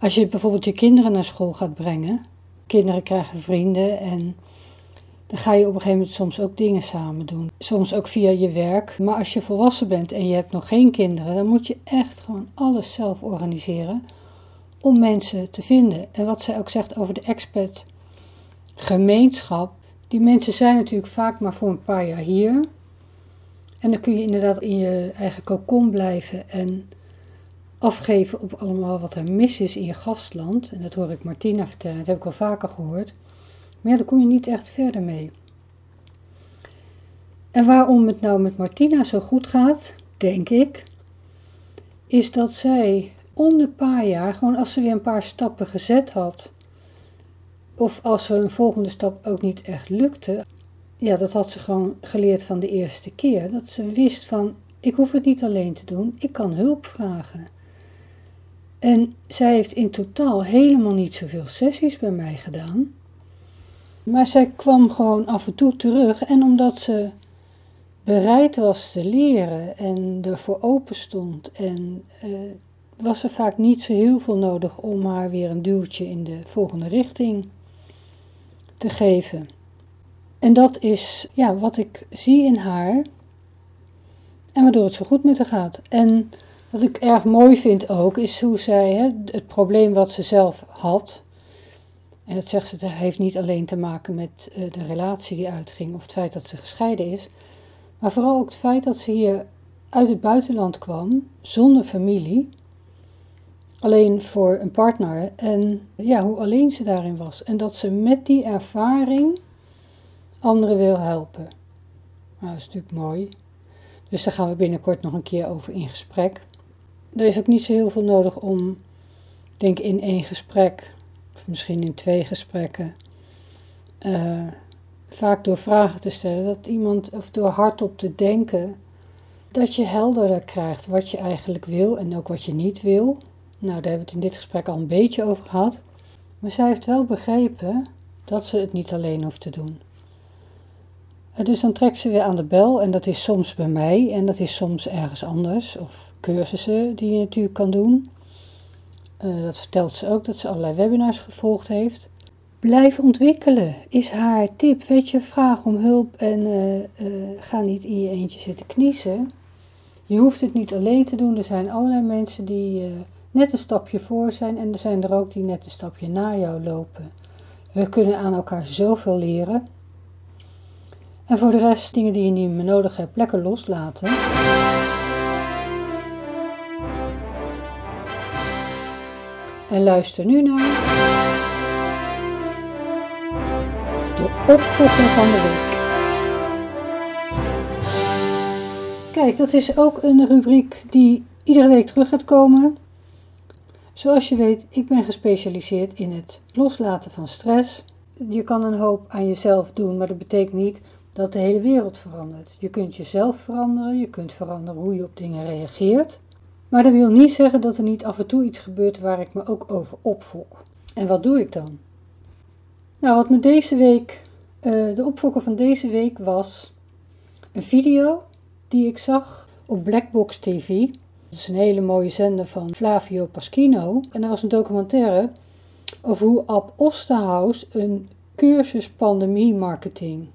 Als je bijvoorbeeld je kinderen naar school gaat brengen, kinderen krijgen vrienden en dan ga je op een gegeven moment soms ook dingen samen doen. Soms ook via je werk. Maar als je volwassen bent en je hebt nog geen kinderen, dan moet je echt gewoon alles zelf organiseren om mensen te vinden. En wat zij ook zegt over de expat gemeenschap. Die mensen zijn natuurlijk vaak maar voor een paar jaar hier. En dan kun je inderdaad in je eigen kokon blijven en afgeven op allemaal wat er mis is in je gastland. En dat hoor ik Martina vertellen, dat heb ik al vaker gehoord. Maar ja, daar kom je niet echt verder mee. En waarom het nou met Martina zo goed gaat, denk ik, is dat zij om de paar jaar, gewoon als ze weer een paar stappen gezet had, of als er een volgende stap ook niet echt lukte, ja, dat had ze gewoon geleerd van de eerste keer. Dat ze wist van, ik hoef het niet alleen te doen, ik kan hulp vragen. En zij heeft in totaal helemaal niet zoveel sessies bij mij gedaan. Maar zij kwam gewoon af en toe terug. En omdat ze bereid was te leren en ervoor open stond, en uh, was er vaak niet zo heel veel nodig om haar weer een duwtje in de volgende richting te geven. En dat is ja, wat ik zie in haar en waardoor het zo goed met haar gaat. En wat ik erg mooi vind ook, is hoe zij hè, het probleem wat ze zelf had. En dat zegt ze, dat heeft niet alleen te maken met uh, de relatie die uitging of het feit dat ze gescheiden is. Maar vooral ook het feit dat ze hier uit het buitenland kwam, zonder familie. Alleen voor een partner. En ja, hoe alleen ze daarin was. En dat ze met die ervaring anderen wil helpen. Nou, dat is natuurlijk mooi. Dus daar gaan we binnenkort nog een keer over in gesprek. Er is ook niet zo heel veel nodig om, denk in één gesprek, of misschien in twee gesprekken, uh, vaak door vragen te stellen, dat iemand, of door hardop te denken, dat je helderder krijgt wat je eigenlijk wil en ook wat je niet wil. Nou, daar hebben we het in dit gesprek al een beetje over gehad. Maar zij heeft wel begrepen dat ze het niet alleen hoeft te doen. Dus dan trekt ze weer aan de bel en dat is soms bij mij en dat is soms ergens anders. Of cursussen die je natuurlijk kan doen. Uh, dat vertelt ze ook dat ze allerlei webinars gevolgd heeft. Blijf ontwikkelen is haar tip. Weet je, vraag om hulp en uh, uh, ga niet in je eentje zitten kniezen. Je hoeft het niet alleen te doen. Er zijn allerlei mensen die net een stapje voor zijn en er zijn er ook die net een stapje na jou lopen. We kunnen aan elkaar zoveel leren. En voor de rest, dingen die je niet meer nodig hebt, lekker loslaten. En luister nu naar de opvolger van de week. Kijk, dat is ook een rubriek die iedere week terug gaat komen. Zoals je weet, ik ben gespecialiseerd in het loslaten van stress. Je kan een hoop aan jezelf doen, maar dat betekent niet dat de hele wereld verandert. Je kunt jezelf veranderen, je kunt veranderen hoe je op dingen reageert. Maar dat wil niet zeggen dat er niet af en toe iets gebeurt waar ik me ook over opfok. En wat doe ik dan? Nou, wat me deze week, uh, de opfokker van deze week was een video die ik zag op Blackbox TV. Dat is een hele mooie zender van Flavio Paschino. En er was een documentaire over hoe Ab Osterhaus een cursus pandemie marketing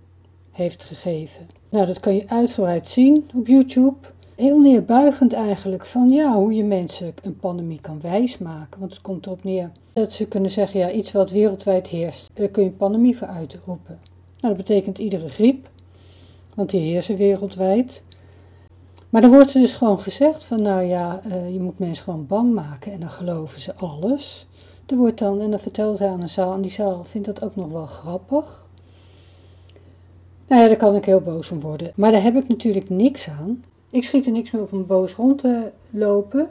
heeft gegeven. Nou, dat kan je uitgebreid zien op YouTube. Heel neerbuigend eigenlijk van ja, hoe je mensen een pandemie kan wijsmaken. Want het komt erop neer dat ze kunnen zeggen, ja, iets wat wereldwijd heerst, daar kun je een pandemie voor uitroepen. Nou, dat betekent iedere griep, want die heersen wereldwijd. Maar dan wordt er dus gewoon gezegd van, nou ja, uh, je moet mensen gewoon bang maken en dan geloven ze alles. Er wordt dan, en dan vertelt hij aan een zaal, en die zaal vindt dat ook nog wel grappig. Nou ja, daar kan ik heel boos om worden. Maar daar heb ik natuurlijk niks aan. Ik schiet er niks meer op om boos rond te lopen.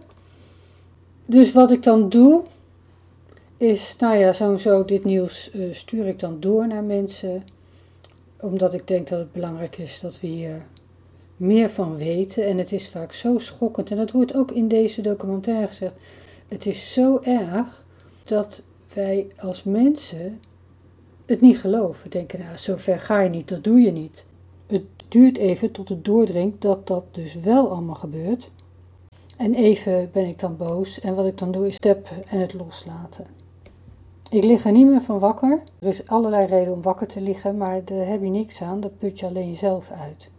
Dus wat ik dan doe, is, nou ja, zo zo dit nieuws uh, stuur ik dan door naar mensen. Omdat ik denk dat het belangrijk is dat we hier meer van weten. En het is vaak zo schokkend. En dat wordt ook in deze documentaire gezegd. Het is zo erg dat wij als mensen het niet geloven. Denken, nou, zover ga je niet, dat doe je niet. Het duurt even tot het doordringt dat dat dus wel allemaal gebeurt. En even ben ik dan boos en wat ik dan doe is steppen en het loslaten. Ik lig er niet meer van wakker. Er is allerlei reden om wakker te liggen, maar daar heb je niks aan. Dat put je alleen jezelf uit.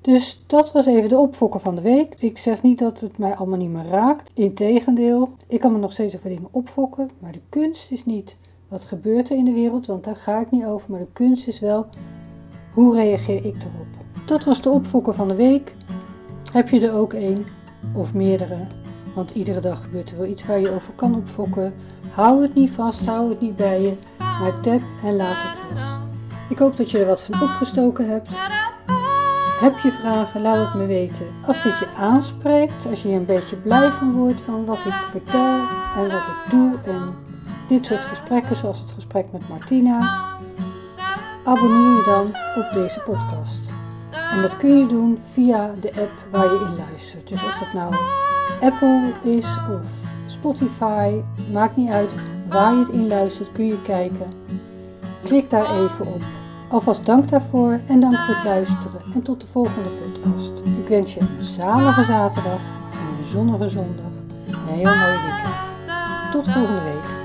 Dus dat was even de opfokker van de week. Ik zeg niet dat het mij allemaal niet meer raakt. Integendeel, ik kan me nog steeds over dingen opfokken. Maar de kunst is niet wat gebeurt er in de wereld, want daar ga ik niet over. Maar de kunst is wel, hoe reageer ik erop? Dat was de opfokker van de week. Heb je er ook één of meerdere? Want iedere dag gebeurt er wel iets waar je over kan opfokken. Hou het niet vast, hou het niet bij je, maar tap en laat het los. Ik hoop dat je er wat van opgestoken hebt. Heb je vragen, laat het me weten. Als dit je aanspreekt, als je een beetje blij van wordt van wat ik vertel en wat ik doe en dit soort gesprekken, zoals het gesprek met Martina, abonneer je dan op deze podcast. En dat kun je doen via de app waar je in luistert. Dus of dat nou Apple is of Spotify, maakt niet uit waar je het in luistert, kun je kijken. Klik daar even op. Alvast dank daarvoor en dank voor het luisteren en tot de volgende podcast. Ik wens je een zalige zaterdag en een zonnige zondag en een heel mooi weekend. Tot volgende week.